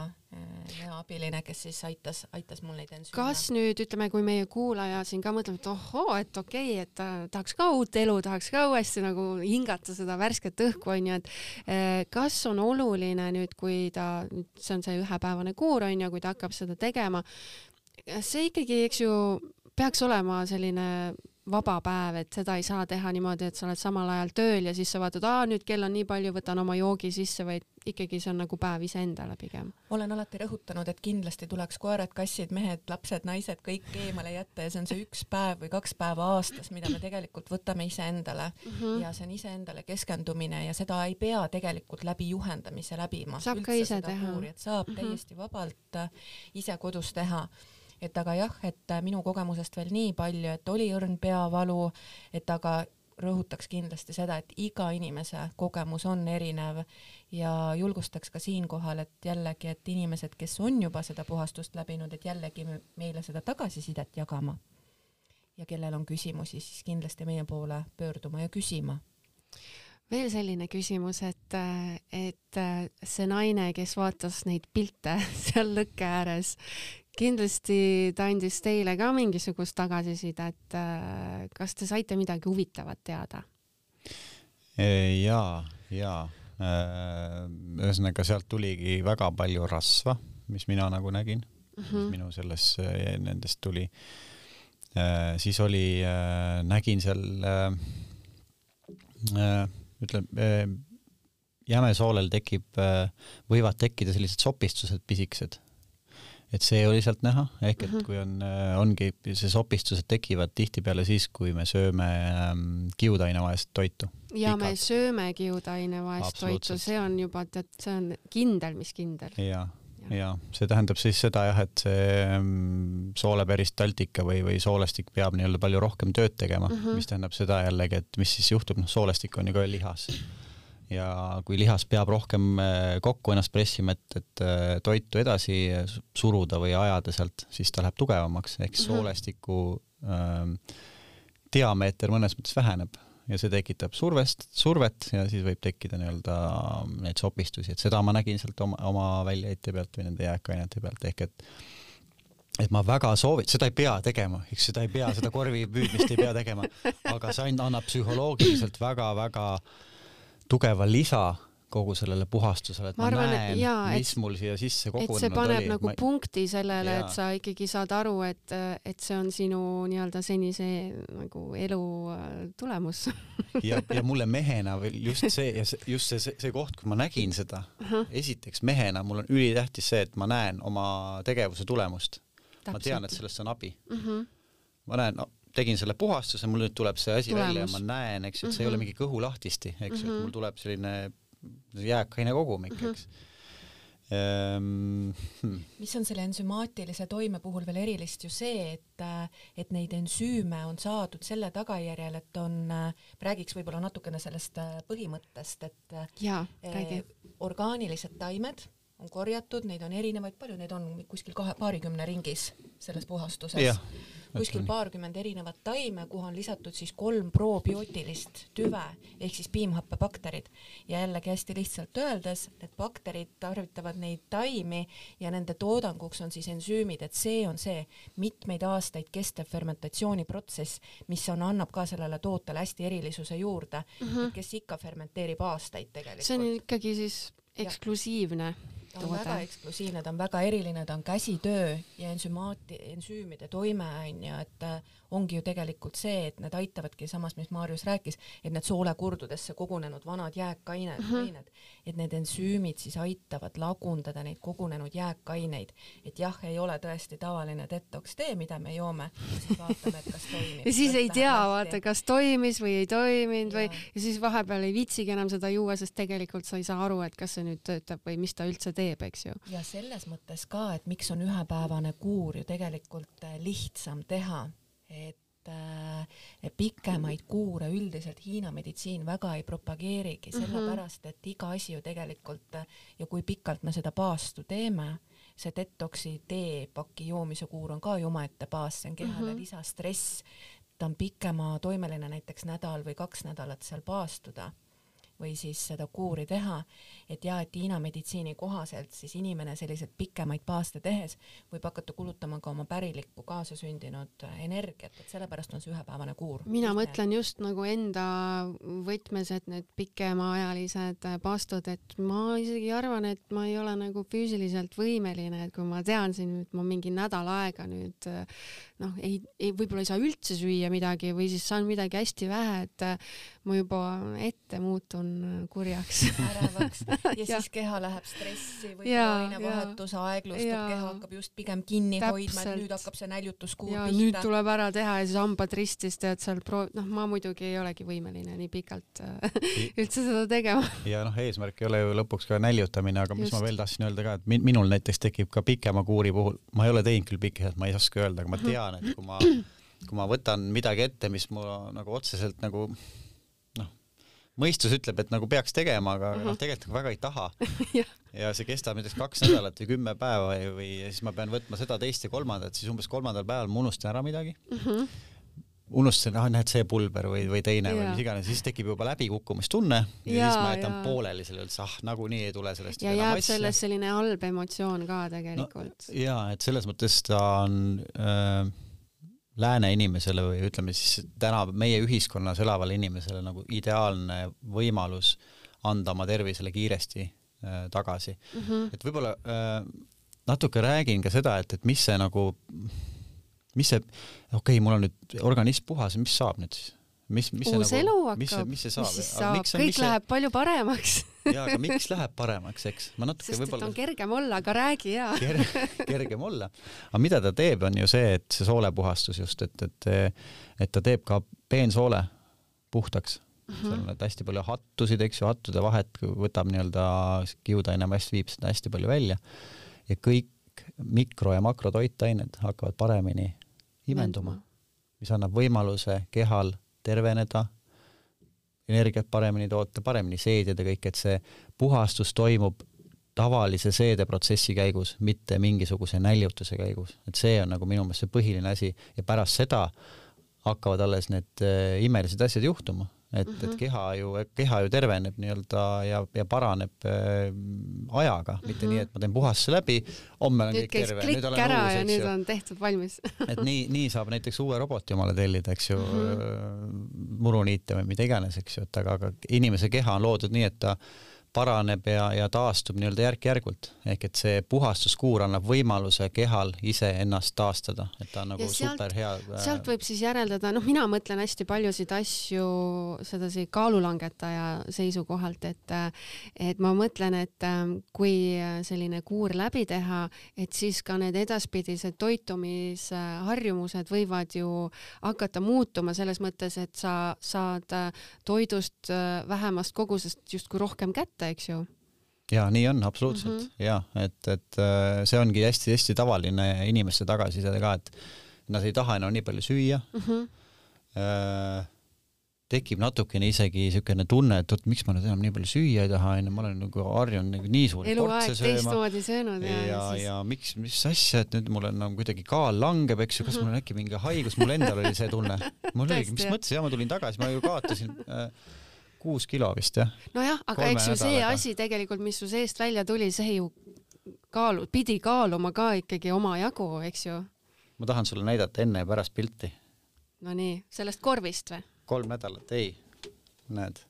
hea abiline, kes siis aitas, aitas mul neid ensüüme. kas nüüd ütleme, kui meie kuulaja siin ka mõtleb, et ohoo, et okei okay,, et ta tahaks ka uut elu, tahaks ka uuesti nagu hingata seda värsket õhku onju, et eh, kas on oluline nüüd, kui ta, see on see ühepäevane kuur onju, kui ta hakkab seda tegema, see ikkagi, eks ju, peaks olema selline vaba päev, et seda ei saa teha niimoodi, et sa oled samal ajal tööl ja siis sa vaatad, aa nüüd kell on nii palju, võtan oma joogi sisse, vaid ikkagi see on nagu päev iseendale pigem. olen alati rõhutanud, et kindlasti tuleks koerad, kassid, mehed, lapsed, naised kõik eemale jätta ja see on see üks päev või kaks päeva aastas, mida me tegelikult võtame iseendale mm -hmm. ja see on iseendale keskendumine ja seda ei pea tegelikult läbi juhendamise läbima. saab ka ise teha. saab mm -hmm. täiesti vabalt ise kodus teha et aga jah, et äh, minu kogemusest veel nii palju, et oli õrn peavalu, et aga rõhutaks kindlasti seda, et iga inimese kogemus on erinev ja julgustaks ka siinkohal, et jällegi, et inimesed, kes on juba seda puhastust läbinud, et jällegi meile seda tagasisidet jagama. ja kellel on küsimusi, siis kindlasti meie poole pöörduma ja küsima veel selline küsimus, et, et see naine, kes vaatas neid pilte seal lõkke ääres, kindlasti ta andis teile ka mingisugust tagasisidet. Äh, kas te saite midagi huvitavat teada? ja, ja äh, ühesõnaga sealt tuligi väga palju rasva, mis mina nagu nägin mm, -hmm. mis minu selles, äh, nendest tuli. siis oli, nägin seal ütleme, jämesoolel tekib, võivad tekkida sellised sopistused pisikesed et see oli sealt näha, ehk et -hmm. kui on, ongi, see sopistused tekivad tihtipeale siis, kui me sööme ähm, kiudainevaest toitu. ja Pikalt. me sööme kiudainevaest toitu, see on juba, tead, see on kindel, mis kindel. ja, ja, ja see tähendab siis seda jah, et see ähm, sooleperistaltika või, või soolestik peab nii-öelda palju rohkem tööd tegema mm, -hmm. mis tähendab seda jällegi, et mis siis juhtub, noh, soolestik on ju ka lihas ja kui lihas peab rohkem äh, kokku ennast pressima, et, et äh, toitu edasi suruda või ajada sealt, siis ta läheb tugevamaks, ehk -hmm. soolestiku äh, diameeter mõnes mõttes väheneb ja see tekitab survest, survet ja siis võib tekkida nii-öelda neid sopistusi, et seda ma nägin sealt oma, oma väljaheite pealt või nende jääkainete pealt, ehk et et ma väga soovin, seda ei pea tegema, eks seda ei pea, seda korvi püüdmist ei pea tegema, aga see annab psühholoogiliselt väga-väga äh, tugeva lisa kogu sellele puhastusele, et ma, ma arvan, näen, mis et, mul siia sisse kogunenud oli. et see paneb oli. nagu ma... punkti sellele, et sa ikkagi saad aru, et, et see on sinu nii-öelda senise nagu elu äh, tulemus ja, ja mulle mehena veel just see ja see, just see, see, see koht, kui ma nägin seda uh, -huh. esiteks mehena mul on ülitähtis see, et ma näen oma tegevuse tulemust. ma tean, et sellest on abi uh. Mhm. -huh. ma näen no,, tegin selle puhastuse, mul nüüd tuleb see asi Tulemus. välja ja ma näen, eks et see mm -hmm. ei ole mhm. mingi kõhulahtisti, eks mm -hmm., et mhm. mul tuleb selline jääkaine kogumik, eks mm. -hmm Hmm. mis on selle ensümaatilise toime puhul veel erilist ju see, et, et neid ensüüme on saadud selle tagajärjel, et on, räägiks võib-olla natukene sellest põhimõttest, et ja, räägi. orgaanilised taimed on korjatud, neid on erinevaid, palju neid on, kuskil kahe, paarikümne ringis selles puhastuses kuskil paarkümmend erinevat taime, kuhu on lisatud siis kolm probiootilist tüve ehk siis piimhappebakterid ja jällegi hästi lihtsalt öeldes, need bakterid tarvitavad neid taimi ja nende toodanguks on siis ensüümid, et see on see mitmeid aastaid kestev fermentatsiooniprotsess, mis on, annab ka sellele tootele hästi erilisuse juurde mm, -hmm. kes ikka fermenteerib aastaid tegelikult. see on ikkagi siis eksklusiivne ta on toode. väga eksklusiivne, ta on väga eriline, ta on käsitöö ja ensümaati, ensüümide toime on ju, et ongi ju tegelikult see, et need aitavadki samas, mis Maarjus rääkis, et need soolekurdudesse kogunenud vanad jääkained mm, -hmm. ained, et need ensüümid siis aitavad lagundada neid kogunenud jääkaineid. et jah, ei ole tõesti tavaline detox tee, mida me joome, siis vaatame, et kas toimib. ja siis ei tea, vaata, kas toimis või ei toiminud või ja siis vahepeal ei viitsigi enam seda juua, sest tegelikult sa ei saa aru, et kas see nüüd töötab või mis ta üldse teeb, eks ju. ja selles mõttes ka, et miks on ühepäevane kuur ju tegelikult lihtsam teha et äh, pikemaid kuure üldiselt Hiina meditsiin väga ei propageerigi, mhm. sellepärast et iga asi ju tegelikult ja kui pikalt me seda paastu teeme, see detoksi teepaki joomise kuur on ka ju omaette baas, see on kehale -hmm. lisastress, ta on pikema toimeline, näiteks nädal või kaks nädalat seal paastuda või siis seda kuuri teha, et ja et Hiina meditsiini kohaselt siis inimene selliseid pikemaid paaste tehes võib hakata kulutama ka oma pärilikku kaasasündinud energiat, et sellepärast on see ühepäevane kuur. mina Lihtne. mõtlen just nagu enda võtmes, et need pikemaajalised paastud, et ma isegi arvan, et ma ei ole nagu füüsiliselt võimeline, et kui ma tean siin, et ma mingi nädal aega nüüd noh, ei, ei, võib-olla ei saa üldse süüa midagi või siis saan midagi hästi vähe, et äh, ma juba ette muutun äh, kurjaks. ärevaks ja siis keha läheb stressi, võib-olla ainevahetus aeglustub, keha hakkab just pigem kinni Täpselt. hoidma, et nüüd hakkab see näljutuskuur pihta. nüüd tuleb ära teha ja siis hambad ristis tead seal pro-, noh, ma muidugi ei olegi võimeline nii pikalt äh, üldse seda tegema. ja noh, eesmärk ei ole ju lõpuks ka näljutamine, aga mis just. ma veel tahtsin öelda ka, et minul näiteks tekib ka pikema kuuri puhul, ma ei ole teinud küll pikki, ma ei oska öelda, aga ma mhm. tean, et kui ma, kui ma võtan midagi ette, mis mul nagu otseselt nagu mõistus ütleb, et nagu peaks tegema, aga uh -huh. noh, tegelikult nagu väga ei taha ja see kestab näiteks kaks nädalat või kümme päeva või, või siis ma pean võtma seda, teist ja kolmandat, siis umbes kolmandal päeval ma unustan ära midagi uh. -huh unustasin, ah näed see pulber või, või teine ja. või mis iganes, siis tekib juba läbikukkumistunne ja, ja siis ma jätan ja. pooleli selle üldse, ah nagunii ei tule sellest. ja jääb sellest selline halb emotsioon ka tegelikult no,. ja et selles mõttes ta on äh, lääne inimesele või ütleme siis täna meie ühiskonnas elavale inimesele nagu ideaalne võimalus anda oma tervisele kiiresti äh, tagasi mm. -hmm. et võib-olla äh, natuke räägin ka seda, et, et mis see nagu, mis see, okei okay,, mul on nüüd organism puhas, mis saab nüüd siis? Mis, mis uus see nagu, hakkab, mis see saab, mis saab, kõik see... läheb palju paremaks jaa, aga miks läheb paremaks, eks? ma natuke võib-olla on kergem olla, aga räägi jaa Ker... kergem olla. aga mida ta teeb, on ju see, et see soolepuhastus just, et, et et ta teeb ka peensoole puhtaks mm. -hmm. seal on hästi palju hattusid, eks ju, hattude vahet võtab nii-öelda kiudaine mass viib seda hästi palju välja ja kõik mikro- ja makrotoitained hakkavad paremini imenduma, mis annab võimaluse kehal terveneda, energiat paremini toota, paremini seedida kõik, et see puhastus toimub tavalise seedeprotsessi käigus, mitte mingisuguse näljutuse käigus, et see on nagu minu meelest see põhiline asi. Ja pärast seda hakkavad alles need äh, imelised asjad juhtuma et mm, -hmm. et mhm. keha ju, keha ju terveneb nii-öelda ja, ja paraneb äh, ajaga mm, -hmm. mitte nii, et ma teen puhastuse läbi, homme olen kõik terve. nüüd olen ära uus, ja nüüd on tehtud valmis et nii, nii saab näiteks uue roboti omale tellida, eks ju mm, -hmm. muruniite või mida iganes, eks ju, et aga, aga inimese keha on loodud nii, et ta paraneb ja, ja taastub nii-öelda järk-järgult, ehk et see puhastuskuur annab võimaluse kehal ise ennast taastada, et ta on nagu sealt, super hea. Äh, sealt võib siis järeldada, noh, mina mõtlen hästi paljusid asju sedasi kaalulangetaja seisukohalt, et et ma mõtlen, et ähm, kui selline kuur läbi teha, et siis ka need edaspidised toitumisharjumused võivad ju hakata muutuma selles mõttes, et sa saad toidust äh, vähemast kogusest justkui rohkem kätte kätte, eks ju ja nii on absoluutselt mm -hmm. ja et, et äh, see ongi hästi-hästi tavaline inimeste tagasiside ka, et nad ei taha enam nii palju süüa mm. -hmm. tekib natukene isegi niisugune tunne, et oot, miks ma nüüd enam nii palju süüa ei taha, onju, ma olen nagu harjunud nagu nii suuri eluaeg teistmoodi söönud ja, ja, siis... ja miks, mis asja, et nüüd mul on nagu kuidagi kaal langeb, eks ju, kas mul on äkki mingi haigus, mul endal oli see tunne. mul oligi, mis mõttes, ja ma tulin tagasi, ma ju kaotasin äh, kuus kilo vist jah. nojah, aga eks ju see asi tegelikult, mis su seest välja tuli, see ju kaalu-, pidi kaaluma ka ikkagi omajagu, eks ju. ma tahan sulle näidata enne ja pärast pilti. Nonii, sellest korvist või? kolm nädalat, ei, näed.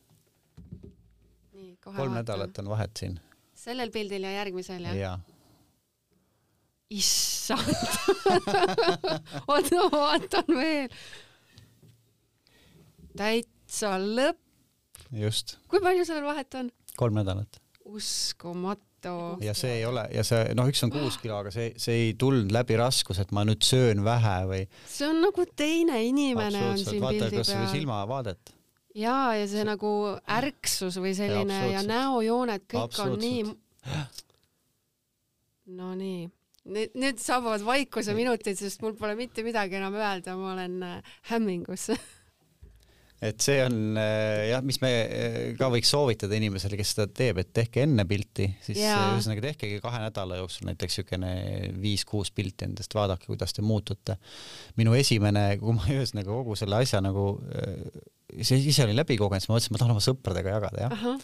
kolm vaatan. nädalat on vahet siin. sellel pildil ja järgmisel jah? jaa issand oota, ma vaatan veel. täitsa lõpp. Just. kui palju sellel vahet on? kolm nädalat. uskumatu ja see ei ole ja see noh, üks on kuus kilo, aga see, see ei tulnud läbi raskus, et ma nüüd söön vähe või. see on nagu teine inimene on siin pildi peal. silmavaadet. ja, ja see nagu ärksus või selline ja, ja näojooned, kõik on nii. Nonii nüüd, nüüd saabuvad vaikuse minutid, sest mul pole mitte midagi enam öelda, ma olen äh, hämmingus et see on äh, jah, mis me äh, ka võiks soovitada inimesele, kes seda teeb, et tehke enne pilti, siis ühesõnaga tehkegi kahe nädala jooksul näiteks niisugune viis-kuus pilti endast, vaadake, kuidas te muutute. minu esimene, kui ma ühesõnaga kogu selle asja nagu see ise olin läbi kogenud, siis ma mõtlesin, et ma tahan oma sõpradega jagada, jah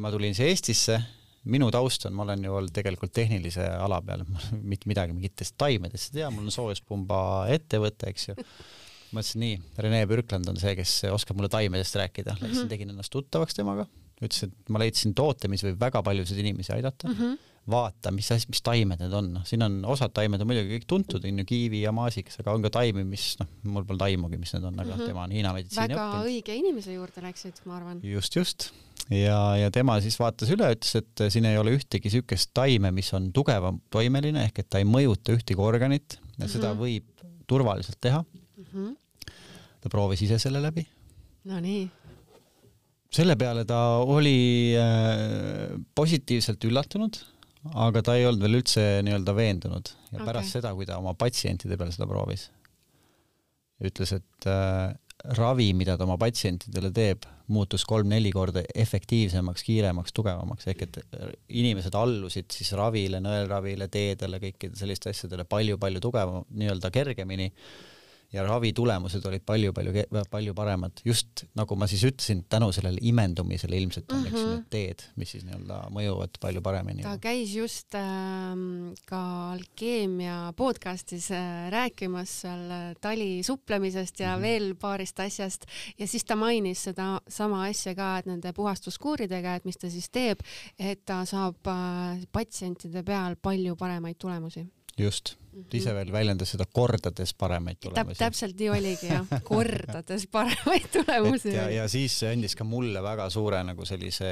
ma tulin siia Eestisse minu taust on, ma olen ju olnud tegelikult tehnilise ala peal, mitte midagi mingitest taimedest ei tea, mul on soojuspumba ettevõte, eks ju. Mõtlesin nii, Rene Pürkland on see, kes oskab mulle taimedest rääkida, läksin mm -hmm. tegin ennast tuttavaks temaga, ütles, et ma leidsin toote, mis võib väga paljusid inimesi aidata mm. -hmm vaata, mis asi, mis taimed need on, noh, siin on osad taimed on muidugi kõik tuntud, on ju, kiivi ja maasikas, aga on ka taimi, mis noh, mul pole aimugi, mis need on, aga mm -hmm. tema on Hiina meditsiini väga õppinud. õige inimese juurde läksid, ma arvan. just, just ja, ja tema siis vaatas üle, ütles, et siin ei ole ühtegi niisugust taime, mis on tugevam toimeline ehk et ta ei mõjuta ühtegi organit ja mm -hmm. seda mhm. võib turvaliselt teha mm. -hmm. Ta proovis ise selle läbi. Nonii. selle peale ta oli äh, positiivselt üllatunud, aga ta ei olnud veel üldse nii-öelda veendunud ja okay. pärast seda, kui ta oma patsientide peal seda proovis, ütles, et äh, ravi, mida ta oma patsientidele teeb, muutus kolm-neli korda efektiivsemaks, kiiremaks, tugevamaks, ehk et inimesed allusid siis ravile, nõelravile, teedele, kõikidele sellistele asjadele palju-palju tugevam, nii-öelda kergemini ja ravi tulemused olid palju-palju, palju paremad, just nagu ma siis ütlesin, tänu sellele imendumisele ilmselt on mm, -hmm. eks ju, need teed, mis siis nii-öelda mõjuvad palju paremini. ta käis just äh, ka Alkeemia podcastis äh, rääkimas seal äh, tali suplemisest ja mm -hmm. veel paarist asjast ja siis ta mainis seda sama asja ka, et nende puhastuskuuridega, et mis ta siis teeb, et ta saab äh, patsientide peal palju paremaid tulemusi just -hmm. ise veel väljendas seda kordades paremaid tulemusi Täp. täpselt nii oligi jah, kordades paremaid tulemusi. ja, ja siis see andis ka mulle väga suure nagu sellise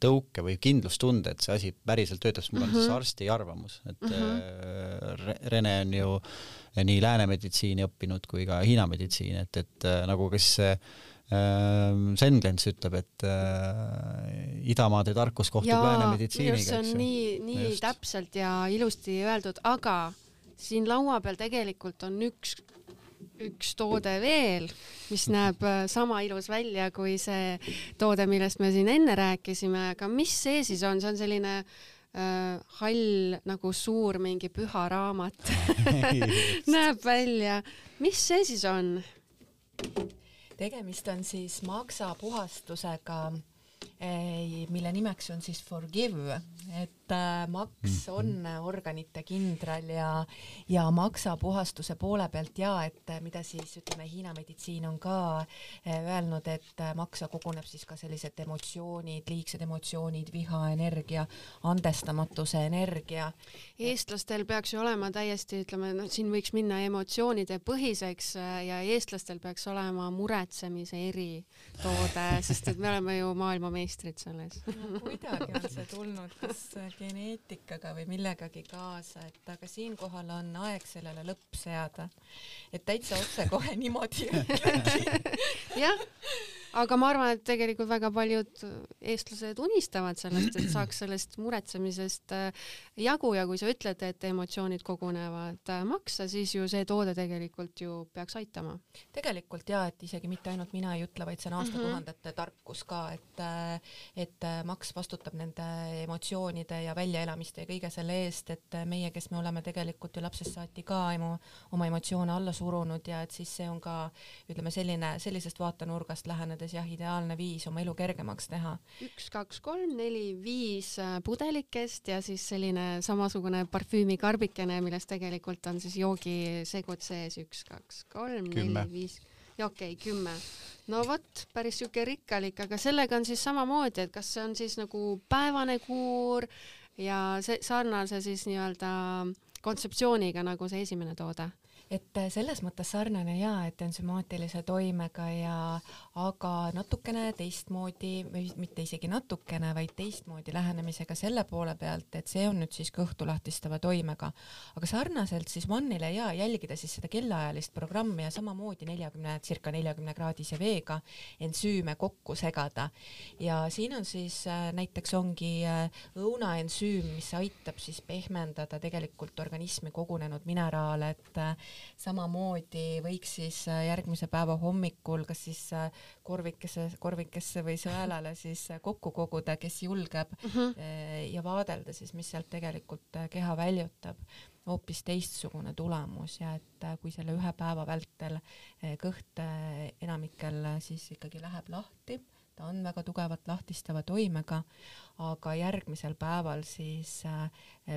tõuke või kindlustunde, et see asi päriselt töötab, sest mul on mm -hmm. siis arsti arvamus, et mm -hmm. Rene on ju nii lääne meditsiini õppinud kui ka Hiina meditsiini, et, et äh, nagu kes see Ehm, Senglens ütleb, et äh, idamaade tarkus kohtub lääne meditsiiniga. see on nii, nii just. täpselt ja ilusti öeldud, aga siin laua peal tegelikult on üks, üks toode veel, mis näeb äh, sama ilus välja kui see toode, millest me siin enne rääkisime, aga mis see siis on, see on selline äh, hall nagu suur mingi püha raamat näeb välja. mis see siis on? tegemist on siis maksapuhastusega, eh, mille nimeks on siis Forgive, et äh, maks mhm. on organite kindral ja, ja maksapuhastuse poole pealt ja et äh, mida siis ütleme, Hiina meditsiin on ka äh, öelnud, et maksa koguneb siis ka sellised emotsioonid, liigsed emotsioonid, viha, energia, andestamatuse energia. eestlastel peaks ju olema täiesti, ütleme, noh, siin võiks minna emotsioonide põhiseks ja eestlastel peaks olema muretsemise eritoode, sest et me oleme ju maailmameistrid selles no,. kuidagi on see tulnud, kas geneetikaga või millegagi kaasa, et aga siinkohal on aeg sellele lõpp seada. et täitsa otsekohe niimoodi jah, aga ma arvan, et tegelikult väga paljud eestlased unistavad sellest, et saaks sellest muretsemisest äh, jagu ja kui sa ütled, et emotsioonid kogunevad äh, maksa, siis ju see toode tegelikult ju peaks aitama. tegelikult ja, et isegi mitte ainult mina ei ütle, vaid see on aastatuhandete mm -hmm. tarkus ka, et äh, et maks vastutab nende emotsioonide ja väljaelamiste ja kõige selle eest, et meie, kes me oleme tegelikult ju lapsest saati ka emu, oma emotsioone alla surunud ja et siis see on ka ütleme selline, sellisest vaatenurgast läheneda mõeldes jah, ideaalne viis oma elu kergemaks teha. üks, kaks, kolm, neli, viis äh, pudelikest ja siis selline samasugune parfüümikarbikene, milles tegelikult on siis joogisegud sees, üks, kaks, kolm, neli, viis ja okei okay,, kümme. no vot, päris siuke rikkalik, aga sellega on siis samamoodi, et kas see on siis nagu päevane kuur ja see sarnase siis nii-öelda kontseptsiooniga nagu see esimene toode et äh, selles mõttes sarnane ja, et ensümaatilise toimega ja aga natukene teistmoodi või mitte isegi natukene, vaid teistmoodi lähenemisega selle poole pealt, et see on nüüd siis kõhtu lahtistava toimega. aga sarnaselt siis One'ile ja jälgida siis seda kellaajalist programmi ja samamoodi neljakümne, circa neljakümne kraadise veega ensüüme kokku segada. ja siin on siis äh, näiteks ongi äh, õunaensüüm, mis aitab siis pehmendada tegelikult organismi kogunenud mineraale, et samamoodi võiks siis äh, järgmise päeva hommikul kas siis äh, korvikesse, korvikesse või sõelale siis äh, kokku koguda, kes julgeb mm -hmm. ja vaadelda siis, mis sealt tegelikult keha väljutab hoopis teistsugune tulemus ja et kui selle ühe päeva vältel kõht enamikel siis ikkagi läheb lahti ta on väga tugevalt lahtistava toimega, aga järgmisel päeval siis äh,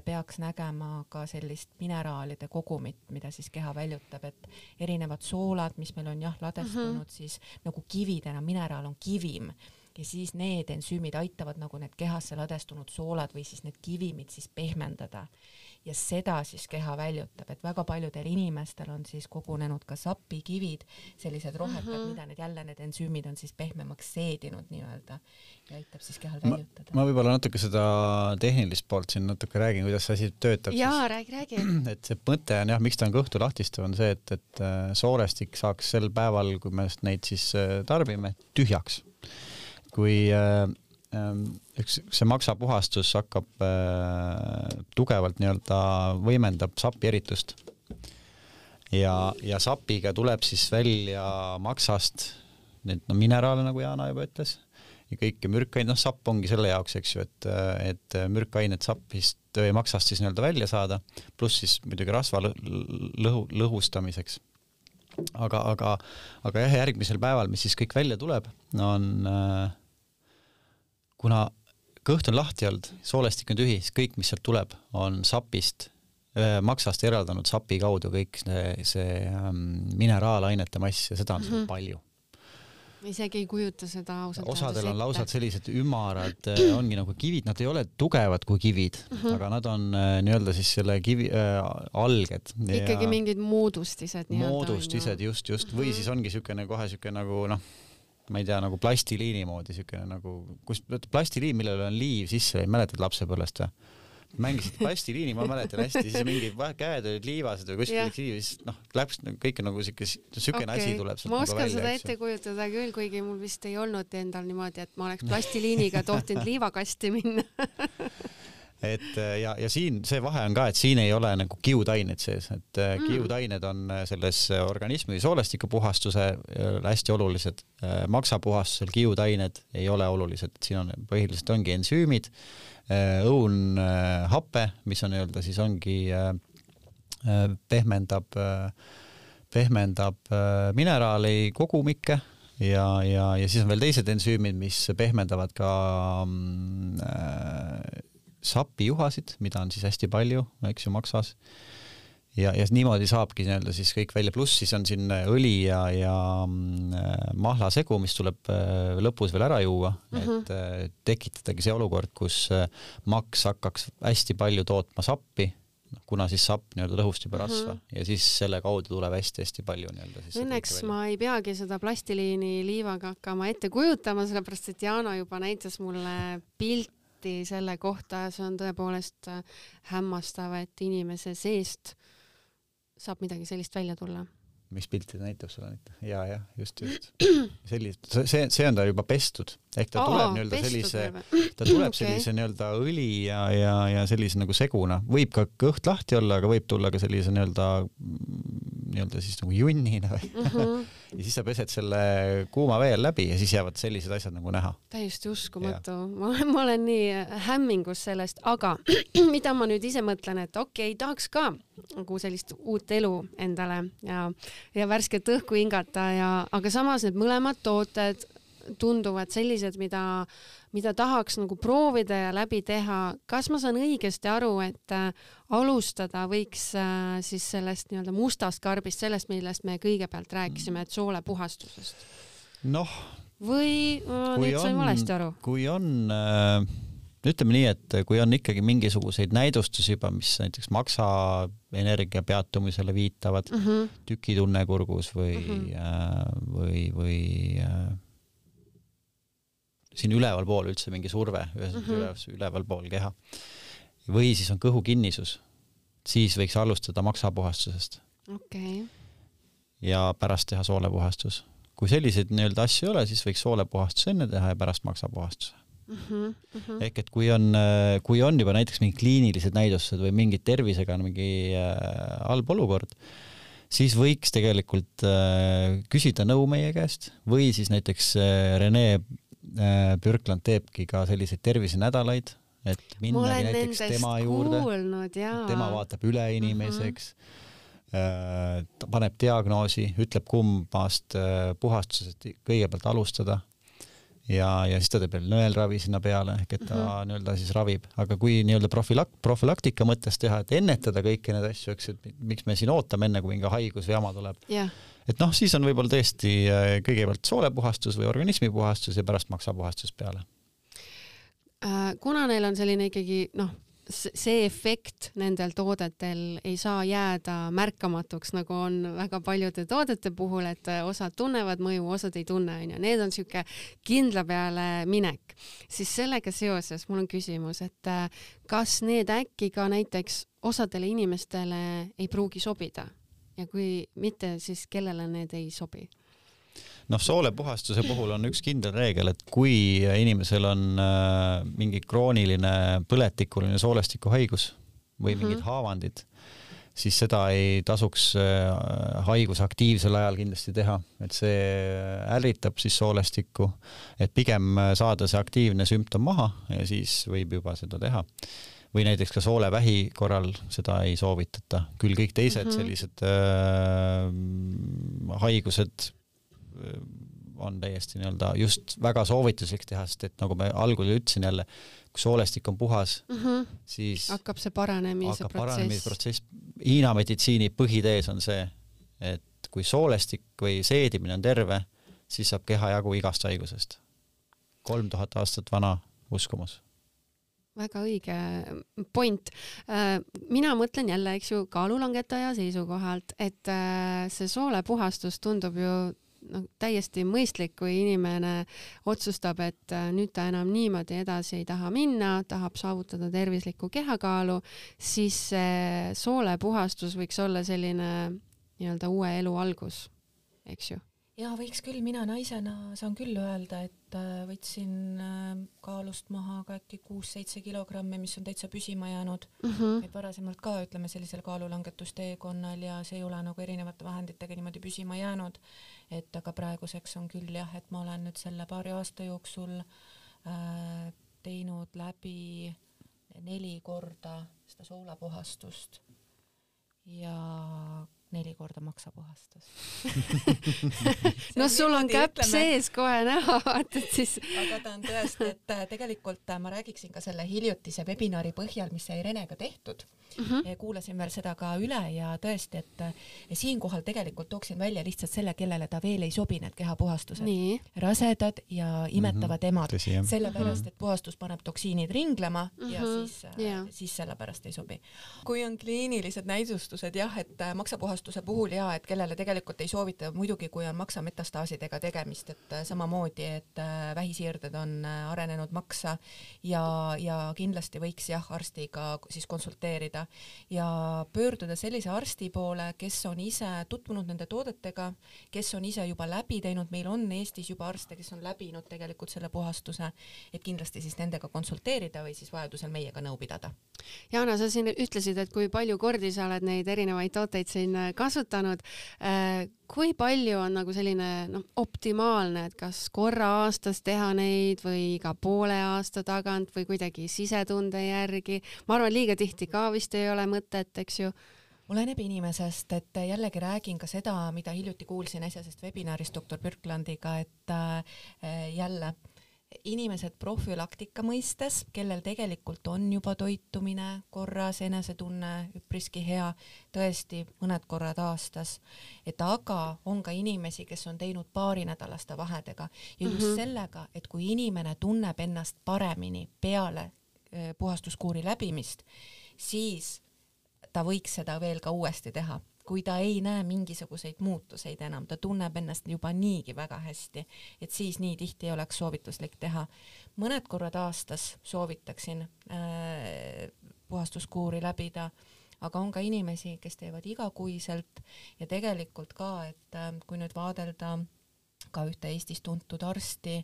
peaks nägema ka sellist mineraalide kogumit, mida siis keha väljutab, et erinevad soolad, mis meil on jah ladestunud mm, -hmm. siis nagu kividena, mineraal on kivim ja siis need ensüümid aitavad nagu need kehasse ladestunud soolad või siis need kivimid siis pehmendada ja seda siis keha väljutab, et väga paljudel inimestel on siis kogunenud ka sapikivid, sellised rohekad mm, -hmm. mida need jälle need ensüümid on siis pehmemaks seedinud nii-öelda ja aitab siis kehal väljutada. ma võib-olla natuke seda tehnilist poolt siin natuke räägin, kuidas see asi töötab. jaa, räägi, räägi. et see mõte on jah, miks ta on kõhtu lahtistav, on see, et, et äh, soorestik saaks sel päeval, kui me neid siis äh, tarbime, tühjaks. kui äh, üks, see maksapuhastus hakkab äh, tugevalt nii-öelda võimendab sapi eritust. ja, ja sapiga tuleb siis välja maksast need no mineraale, nagu Jana juba ütles, ja kõiki mürkaineid, noh sapp ongi selle jaoks, eks ju, et, et mürkained sapist või maksast siis nii-öelda välja saada, pluss siis muidugi rasva lõhu, lõhustamiseks aga, aga, aga jah, järgmisel päeval, mis siis kõik välja tuleb, on äh, kuna kõht on lahti olnud, soolestik on tühi, siis kõik, mis sealt tuleb, on sapist, maksast eraldanud sapi kaudu kõik see, see ähm, mineraalainete mass ja seda on mm -hmm. palju isegi ei kujuta seda ausalt osadel on lausa sellised ümarad äh,, ongi nagu kivid, nad ei ole tugevad kui kivid mm, -hmm. aga nad on äh, nii-öelda siis selle kivi äh, alged. ikkagi mingid moodustised. moodustised just, just mm -hmm. või mhm. siis ongi siukene kohe siuke nagu noh ma ei tea, nagu plastiliini moodi siukene nagu, kus plastiliin, millel on liiv sisse, mäletad lapsepõlvest või? mängisid plastiliini, ma mäletan hästi, siis mingi käed olid liivased või kuskil läks liiv, siis noh, läks kõik on nagu siuke, siukene okay. asi tuleb sealt ma oskan nagu välja, seda ette kujutada küll, kuigi mul vist ei olnud endal niimoodi, et ma oleks plastiliiniga tohtinud liivakasti minna et äh, ja, ja siin see vahe on ka, et siin ei ole nagu kiudaineid sees, et äh, mm. kiudained on äh, selles organismi soolestikupuhastuse hästi olulised, maksapuhastusel kiudained ei ole olulised, siin on põhiliselt ongi ensüümid, õunhape, mis on nii-öelda siis ongi pehmendab, pehmendab mineraali kogumikke. Ja, ja, ja siis on veel teised ensüümid, mis pehmendavad ka äh, sapijuhasid, mida on siis hästi palju, eks ju, maksas. ja, ja niimoodi saabki nii-öelda siis kõik välja, pluss siis on siin õli ja, ja mm, mahlasegu, mis tuleb äh, lõpus veel ära juua mm, -hmm. et äh, tekitadagi see olukord, kus äh, maks hakkaks hästi palju tootma sappi noh, kuna siis sapp nii-öelda lõhust juba rasva mm -hmm. ja siis selle kaudu tuleb hästi-hästi palju nii-öelda siis õnneks ma ei peagi seda plastiliini liivaga hakkama ette kujutama, sellepärast et Jana juba näitas mulle pilti pilti selle kohta, see on tõepoolest äh, hämmastav, et inimese seest saab midagi sellist välja tulla mis pilti ta näitab sulle nüüd? ja, jah, just, just. sellist, see, see on ta juba pestud, ehk ta Aa, tuleb nii-öelda sellise, ta tuleb okay. sellise nii-öelda õli ja, ja, ja sellise nagu seguna, võib ka kõht lahti olla, aga võib tulla ka sellise nii-öelda, nii-öelda siis nagu junnina või mm. -hmm. ja siis sa pesed selle kuuma vee läbi ja siis jäävad sellised asjad nagu näha. täiesti uskumatu, ma, ma olen nii hämmingus sellest, aga mida ma nüüd ise mõtlen, et okei okay,, tahaks ka nagu sellist uut elu endale ja, ja värsket õhku hingata ja, aga samas need mõlemad tooted tunduvad sellised, mida, mida tahaks nagu proovida ja läbi teha. kas ma saan õigesti aru, et äh, alustada võiks äh, siis sellest nii-öelda mustast karbist, sellest, millest me kõigepealt rääkisime, et soolepuhastusest? noh. või ma nüüd sain valesti aru? kui on äh ütleme nii, et kui on ikkagi mingisuguseid näidustusi juba, mis näiteks maksaenergia peatumisele viitavad mm, -hmm. tükitunne kurgus või mm, -hmm. äh, või, või äh, siin ülevalpool üldse mingi surve, ühesõnaga mm -hmm. ülevalpool keha. või siis on kõhukinnisus, siis võiks alustada maksapuhastusest. okei okay. ja pärast teha soolepuhastus. kui selliseid nii-öelda asju ei ole, siis võiks soolepuhastus enne teha ja pärast maksapuhastuse Mm -hmm, mm -hmm. ehk et kui on, kui on juba näiteks mingid kliinilised näidustused või mingid tervisega on mingi äh, halb olukord, siis võiks tegelikult äh, küsida nõu meie käest või siis näiteks äh, Rene äh, Pürkland teebki ka selliseid tervisenädalaid, et minnagi näiteks tema juurde, tema vaatab üle inimeseks. Mm, -hmm. ta paneb diagnoosi, ütleb, kummast äh, puhastusest kõigepealt alustada. Ja, ja siis ta teeb veel nõelravi sinna peale ehk et ta mm -hmm. nii-öelda siis ravib, aga kui nii-öelda profilak-, profülaktika mõttes teha, et ennetada kõiki neid asju, eks, et miks me siin ootame, enne kui mingi haigus või jama tuleb yeah.. Et noh, siis on võib-olla tõesti äh, kõigepealt soolepuhastus või organismi puhastus ja pärast maksapuhastus peale. Äh, kuna neil on selline ikkagi noh, see efekt nendel toodetel ei saa jääda märkamatuks, nagu on väga paljude toodete puhul, et osad tunnevad mõju, osad ei tunne, onju. Need on sihuke kindla peale minek. siis sellega seoses mul on küsimus, et äh, kas need äkki ka näiteks osadele inimestele ei pruugi sobida ja kui mitte, siis kellele need ei sobi? noh, soolepuhastuse puhul on üks kindel reegel, et kui inimesel on äh, mingi krooniline põletikuline soolestikuhaigus või mingid mm -hmm. haavandid, siis seda ei tasuks äh, haiguse aktiivsel ajal kindlasti teha, et see ärritab siis soolestikku, et pigem saada see aktiivne sümptom maha ja siis võib juba seda teha või näiteks ka soolevähi korral seda ei soovitata, küll kõik teised mm -hmm. sellised äh, haigused on täiesti nii-öelda just väga soovituslik teha, sest et nagu ma algul ütlesin jälle, kui soolestik on puhas mm, -hmm. siis hakkab see paranemise protsess. protsess. Hiina meditsiini põhitees on see, et kui soolestik või seedimine on terve, siis saab keha jagu igast haigusest. kolm tuhat aastat vana uskumus väga õige point. Äh, mina mõtlen jälle, eks ju, kaalulangetaja seisukohalt, et äh, see soolepuhastus tundub ju noh, täiesti mõistlik, kui inimene otsustab, et äh, nüüd ta enam niimoodi edasi ei taha minna, tahab saavutada tervislikku kehakaalu, siis see soolepuhastus võiks olla selline nii-öelda uue elu algus, eks ju ja võiks küll, mina naisena saan küll öelda, et äh, võtsin äh, kaalust maha ka äkki kuus-seitse kilogrammi, mis on täitsa püsima jäänud mm. -hmm. et varasemalt ka ütleme sellisel kaalulangetusteekonnal ja see ei ole nagu erinevate vahenditega niimoodi püsima jäänud. et aga praeguseks on küll jah, et ma olen nüüd selle paari aasta jooksul äh, teinud läbi neli korda seda soolapuhastust ja neli korda maksapuhastus no sul on käpp ütleme... sees kohe näha, vaata et siis. aga ta on tõesti, et äh, tegelikult äh, ma räägiksin ka selle hiljutise webinari põhjal, mis sai Renega tehtud mm. -hmm. kuulasin veel seda ka üle ja tõesti, et äh, siinkohal tegelikult tooksin välja lihtsalt selle, kellele ta veel ei sobi, need kehapuhastused. rasedad ja imetavad mm -hmm. emad, sellepärast mhm. et puhastus paneb toksiinid ringlema mm -hmm. ja siis yeah., siis sellepärast ei sobi. kui on kliinilised näidustused jah, et maksapuhastuse puhul ja et kellele tegelikult ei soovita, muidugi kui on maksametastaasidega tegemist, et äh, samamoodi, et äh, vähisiirded on äh, arenenud maksa ja, ja kindlasti võiks jah, arstiga siis konsulteerida ja pöörduda sellise arsti poole, kes on ise tutvunud nende toodetega, kes on ise juba läbi teinud, meil on Eestis juba arste, kes on läbinud tegelikult selle puhastuse, et kindlasti siis nendega konsulteerida või siis vajadusel meiega nõu pidada. Jana, sa siin ütlesid, et kui palju kordi sa oled neid erinevaid tooteid siin kasutanud. Äh, kui palju on nagu selline noh, optimaalne, et kas korra aastas teha neid või iga poole aasta tagant või kuidagi sisetunde järgi? ma arvan, liiga tihti ka vist ei ole mõtet, eks ju oleneb inimesest, et jällegi räägin ka seda, mida hiljuti kuulsin äsjasest webinarist doktor Birklandiga, et äh, jälle äh, inimesed profülaktika mõistes, kellel tegelikult on juba toitumine korras, enesetunne üpriski hea, tõesti mõned korrad aastas, et aga on ka inimesi, kes on teinud paarinädalaste vahedega. Ja just mm -hmm. sellega, et kui inimene tunneb ennast paremini peale puhastuskuuri läbimist, siis ta võiks seda veel ka uuesti teha kui ta ei näe mingisuguseid muutuseid enam, ta tunneb ennast juba niigi väga hästi, et siis nii tihti ei oleks soovituslik teha. mõned korrad aastas soovitaksin äh, puhastuskuuri läbida, aga on ka inimesi, kes teevad igakuiselt ja tegelikult ka, et äh, kui nüüd vaadelda äh, ka ühte Eestis tuntud arsti,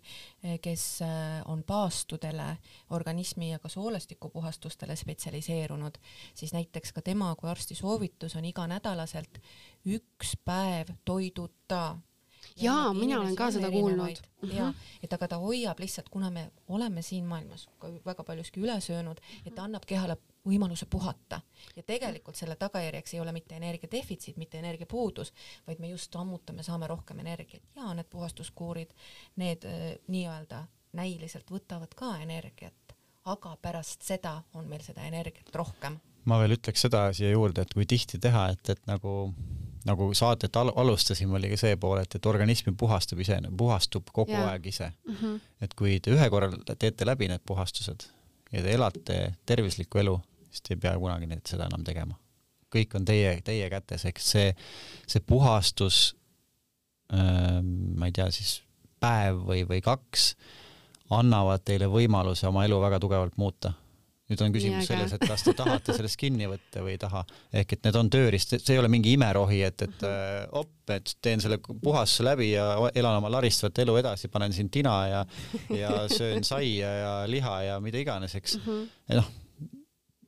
eh, kes eh, on paastudele, organismi ja ka soolestikupuhastustele spetsialiseerunud, siis näiteks ka tema kui arsti soovitus on iganädalaselt üks päev toiduta jaa, mina olen ka seda kuulnud. ja, mhm. et aga ta hoiab lihtsalt, kuna me oleme siin maailmas ka väga paljuski üle söönud, et ta annab kehale võimaluse puhata ja tegelikult selle tagajärjeks ei ole mitte energia defitsiit, mitte energia puudus, vaid me just ammutame, saame rohkem energiat ja need puhastuskuurid, need äh, nii-öelda näiliselt võtavad ka energiat, aga pärast seda on meil seda energiat rohkem. ma veel ütleks seda siia juurde, et kui tihti teha, et, et nagu nagu saadet al alustasime, oli ka see pool, et, et organism puhastub ise, puhastub kogu ja. aeg ise mm. -hmm. et kui te ühe korra teete läbi need puhastused ja te elate tervislikku elu, siis te ei pea kunagi neid, seda enam tegema. kõik on teie, teie kätes, eks see, see puhastus äh,, ma ei tea, siis päev või, või kaks annavad teile võimaluse oma elu väga tugevalt muuta nüüd on küsimus Nii, selles, et kas te tahate sellest kinni võtta või ei taha. ehk et need on tööriist, see ei ole mingi imerohi, et, et äh, op, et teen selle puhastuse läbi ja elan oma laristavat elu edasi, panen siin tina ja, ja söön saia ja liha ja mida iganes, eks mm. -hmm. noh,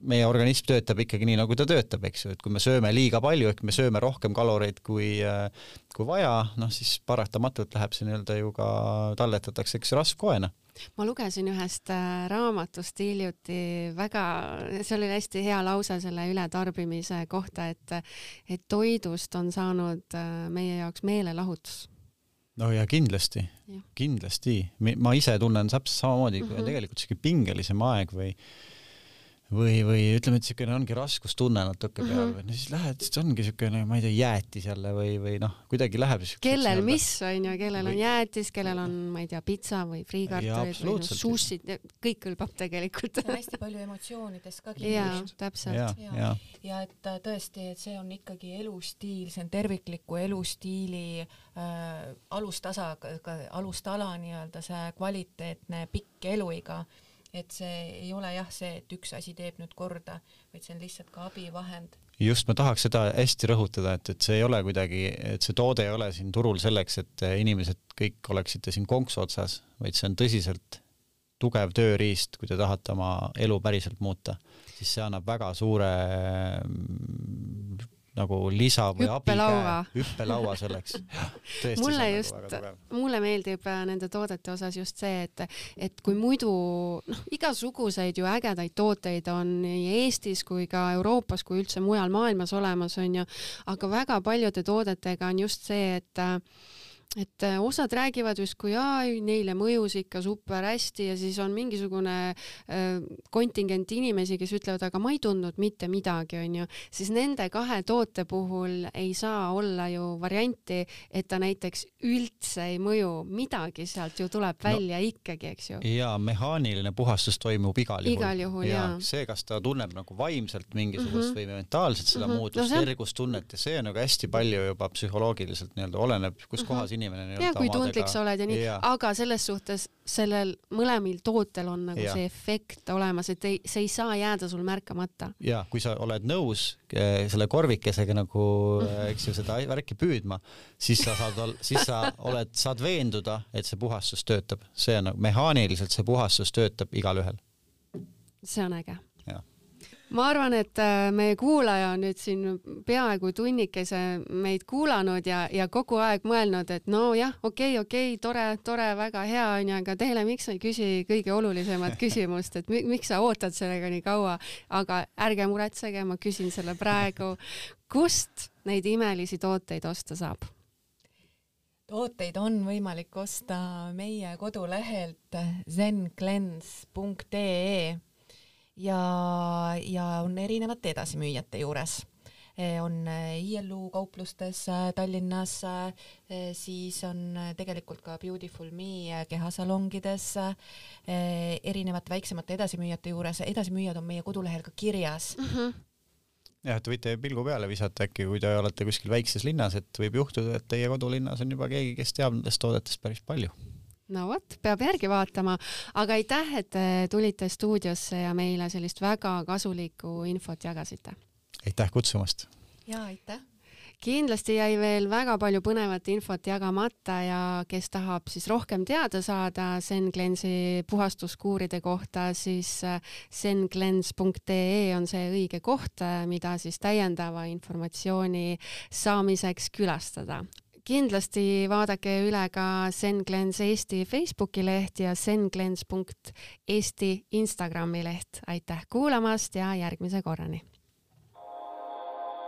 meie organism töötab ikkagi nii, nagu ta töötab, eks ju, et kui me sööme liiga palju, ehk me sööme rohkem kaloreid kui, äh, kui vaja, noh siis paratamatult läheb see nii-öelda ju ka, talletatakse, eks rasvkoena ma lugesin ühest äh, raamatust hiljuti väga, see oli hästi hea lause selle ületarbimise kohta, et, et toidust on saanud äh, meie jaoks meelelahutus. no ja kindlasti, kindlasti, ma ise tunnen täpselt samamoodi mm, -hmm. kui on mhm. tegelikult siuke pingelisem aeg või või, või ütleme, et niisugune ongi raskustunne natuke peal mm -hmm. või no siis lähed, siis ongi niisugune, ma ei tea, jäätis jälle või, või noh, kuidagi läheb. kellel mis on ju, kellel või... on jäätis, kellel on, ma ei tea, pitsa või friikartulid või no, sushid, kõik kõlbab tegelikult. hästi palju emotsioonides ka jaa, täpselt. ja, ja. ja et äh, tõesti, et see on ikkagi elustiil, see on tervikliku elustiili äh, alustasa, alustala nii-öelda see kvaliteetne pikk eluiga et see ei ole jah see, et üks asi teeb nüüd korda, vaid see on lihtsalt ka abivahend. just, ma tahaks seda hästi rõhutada, et, et see ei ole kuidagi, et see toode ei ole siin turul selleks, et inimesed kõik oleksite siin konksu otsas, vaid see on tõsiselt tugev tööriist, kui te tahate oma elu päriselt muuta, siis see annab väga suure nagu lisa või hüppelaua. hüppelaua selleks. mulle just, mulle meeldib äh, nende toodete osas just see, et, et kui muidu noh, igasuguseid ju ägedaid tooteid on nii Eestis kui ka Euroopas kui üldse mujal maailmas olemas, on ju, aga väga paljude toodetega on just see, et et äh, osad räägivad justkui jaa, neile mõjus ikka super hästi ja siis on mingisugune äh, kontingent inimesi, kes ütlevad, aga ma ei tundnud mitte midagi, onju, siis nende kahe toote puhul ei saa olla ju varianti, et ta näiteks üldse ei mõju, midagi sealt ju tuleb välja no, ikkagi, eks ju. ja mehaaniline puhastus toimub igal juhul. igal juhul ja, ja. see, kas ta tunneb nagu vaimselt mingisugust mm -hmm. või mentaalselt seda mm -hmm. muutust no,, ergustunnet ja see on nagu hästi palju juba psühholoogiliselt nii-öelda oleneb, kus mm -hmm. kohas inimene nii-öelda ja kui tundlik sa oled ja nii, aga selles suhtes sellel mõlemil tootel on nagu ja. see efekt olemas, et ei, see ei saa jääda sul märkamata. ja kui sa oled nõus eh, selle korvikesega nagu eh, eks ju seda värki püüdma, siis sa saad, siis sa oled, saad veenduda, et see puhastus töötab, see on nagu mehaaniliselt see puhastus töötab igalühel. see on äge ma arvan, et äh, meie kuulaja on nüüd siin peaaegu tunnikese meid kuulanud ja, ja kogu aeg mõelnud, et nojah, okei okay,, okei okay,, tore, tore, väga hea onju, aga Teele, miks sa ei küsi kõige olulisemat küsimust, et miks sa ootad sellega nii kaua, aga ärge muretsege, ma küsin selle praegu. kust neid imelisi tooteid osta saab? tooteid on võimalik osta meie kodulehelt zencleanse.ee ja, ja on erinevate edasimüüjate juures. E, on e, ILU kauplustes e, Tallinnas, siis on tegelikult ka Beautiful Me kehasalongides erinevate väiksemate edasimüüjate juures, edasimüüjad on meie kodulehel ka kirjas. Mm. -hmm jah, et võite pilgu peale visata äkki, kui te olete kuskil väikses linnas, et võib juhtuda, et teie kodulinnas on juba keegi, kes teab nendest toodetest päris palju no vot, peab järgi vaatama, aga aitäh, et tulite stuudiosse ja meile sellist väga kasulikku infot jagasite. aitäh kutsumast. ja aitäh kindlasti jäi veel väga palju põnevat infot jagamata ja kes tahab siis rohkem teada saada Senglensi puhastuskuuride kohta, siis senglens.ee on see õige koht, mida siis täiendava informatsiooni saamiseks külastada kindlasti vaadake üle ka Senglens Eesti Facebooki leht ja senglens.eesti Instagrami leht. aitäh kuulamast ja järgmise korrani.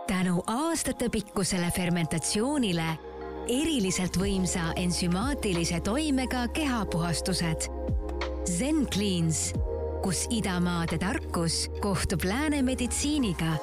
tänu aastatepikkusele fermentatsioonile eriliselt võimsa ensümaatilise toimega kehapuhastused. Zen Cleans, kus idamaade tarkus kohtub lääne meditsiiniga